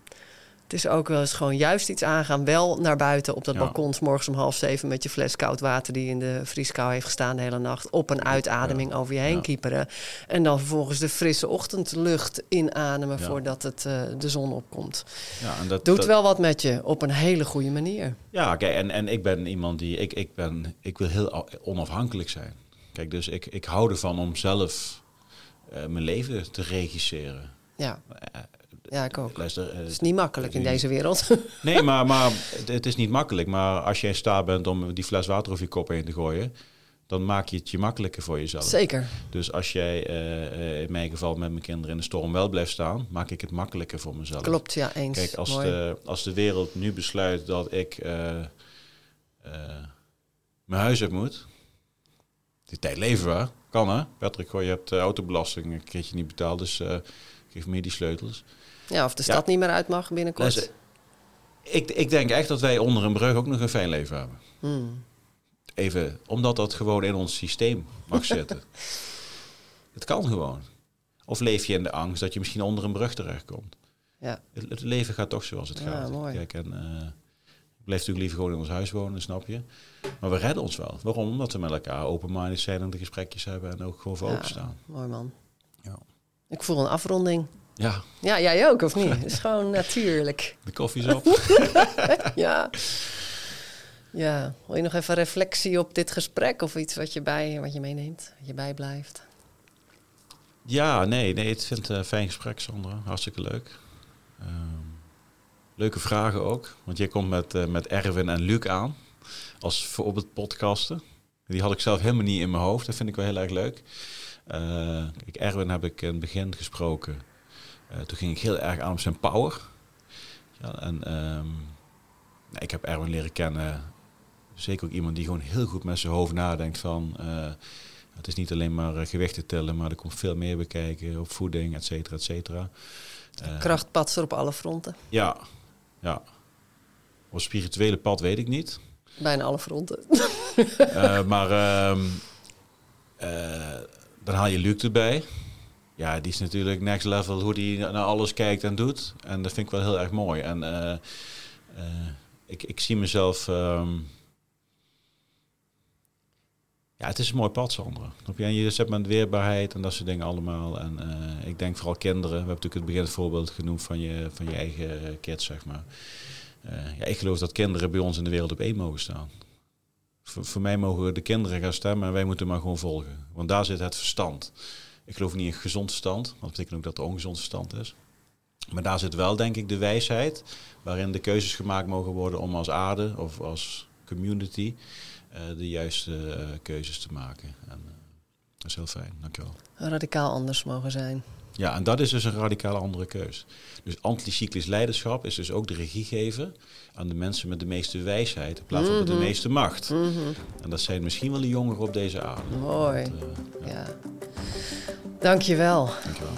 Speaker 1: Het is ook wel eens gewoon juist iets aangaan. Wel naar buiten op dat
Speaker 2: Ja.
Speaker 1: balkon, 's morgens om half zeven met je fles koud water die in de vrieskou heeft gestaan de hele nacht. Op een uitademing over je heen
Speaker 2: Ja.
Speaker 1: kieperen. En dan vervolgens de frisse ochtendlucht inademen voordat het, eh, de zon opkomt.
Speaker 2: Ja, en dat,
Speaker 1: Doet
Speaker 2: dat-
Speaker 1: wel wat met je op een hele goede manier.
Speaker 2: Ja, kijk, en, en ik ben iemand die. Ik, ik, ben, ik wil heel onafhankelijk zijn. Kijk, dus ik, ik hou ervan om zelf eh, mijn leven te regisseren.
Speaker 1: Ja,
Speaker 2: Eh,
Speaker 1: ja ik ook.
Speaker 2: luister, eh,
Speaker 1: Het is niet makkelijk in deze wereld. (laughs)
Speaker 2: Nee, maar, maar het, is niet makkelijk. Maar als je in staat bent om die fles water over je kop heen te gooien, dan maak je het je makkelijker voor jezelf.
Speaker 1: Zeker.
Speaker 2: Dus als jij eh, eh, in mijn geval met mijn kinderen in de storm wel blijft staan, maak ik het makkelijker voor mezelf.
Speaker 1: Klopt, ja, eens.
Speaker 2: Kijk, als
Speaker 1: Mooi.
Speaker 2: de, als de wereld nu besluit dat ik mijn huis uit moet, die tijd leven we, kan hè? Patrick, goh, je hebt de autobelasting een keertje niet betaald, dus geef me die sleutels.
Speaker 1: Ja, of de
Speaker 2: Ja.
Speaker 1: stad niet meer uit mag binnenkort.
Speaker 2: Ik, ik denk echt dat wij onder een brug ook nog een fijn leven hebben.
Speaker 1: Hmm.
Speaker 2: Even, omdat dat gewoon in ons systeem mag zitten. (laughs) het kan gewoon. Of leef je in de angst dat je misschien onder een brug terechtkomt.
Speaker 1: Ja.
Speaker 2: Het, het leven gaat toch zoals het
Speaker 1: Ja,
Speaker 2: gaat.
Speaker 1: mooi.
Speaker 2: Kijk, en, eh, ik blijf natuurlijk liever gewoon in ons huis wonen, snap je? Maar we redden ons wel. Waarom? Omdat we met elkaar open-minded zijn en de gesprekjes hebben en ook gewoon voor
Speaker 1: Ja.
Speaker 2: openstaan.
Speaker 1: Mooi man.
Speaker 2: Ja.
Speaker 1: Ik voel een afronding.
Speaker 2: Ja,
Speaker 1: Ja, jij ook, of niet? Het is gewoon natuurlijk. (laughs)
Speaker 2: de koffie is op. (laughs)
Speaker 1: Ja. Ja, wil je nog even reflectie op dit gesprek of iets wat je, bij, wat je meeneemt, wat je bijblijft?
Speaker 2: ja, nee, nee, ik vind het een fijn gesprek, Sandra. Hartstikke leuk. Ehm, leuke vragen ook. Want jij komt met, eh, met Erwin en Luc aan. Als voorbeeld podcasten. Die had ik zelf helemaal niet in mijn hoofd. Dat vind ik wel heel erg leuk. Eh, kijk, Erwin heb ik in het begin gesproken. Eh, toen ging ik heel erg aan op zijn power. Ja, en ehm, nou, ik heb Erwin leren kennen. Zeker ook iemand die gewoon heel goed met zijn hoofd nadenkt van... eh, het is niet alleen maar eh, gewichten tellen, maar er komt veel meer bekijken op voeding, et cetera, et cetera.
Speaker 1: Krachtpatser op alle fronten.
Speaker 2: ja, ja. Op spirituele pad weet ik niet.
Speaker 1: Bijna alle fronten. (laughs)
Speaker 2: Maar eh, dan haal je Luc erbij. Ja, die is natuurlijk next level hoe die naar alles kijkt en doet. En dat vind ik wel heel erg mooi. En eh, eh, ik, ik zie mezelf... ehm, ja, het is een mooi pad, Sandra. En je zet met weerbaarheid en dat soort dingen allemaal. En eh, ik denk vooral kinderen. We hebben natuurlijk het begin het voorbeeld genoemd van je, van je eigen kids, zeg maar. Ja, ik geloof dat kinderen bij ons in de wereld op één mogen staan. Voor, voor mij mogen de kinderen gaan stemmen en wij moeten maar gewoon volgen. Want daar zit het verstand. Ik geloof niet in gezond verstand, want dat betekent ook dat er ongezond verstand is. Maar daar zit wel, denk ik, de wijsheid waarin de keuzes gemaakt mogen worden om als aarde of als community eh, de juiste eh, keuzes te maken. En, eh, dat is heel fijn, dankjewel.
Speaker 1: Radicaal anders mogen zijn.
Speaker 2: Ja, en dat is dus een radicaal andere keus. Dus anticyclisch leiderschap is dus ook de regie geven aan de mensen met de meeste wijsheid in plaats van met de meeste macht. En dat zijn misschien wel de jongeren op deze aarde.
Speaker 1: Mooi.
Speaker 2: Want, eh, ja,
Speaker 1: Ja. Dankjewel.
Speaker 2: dankjewel.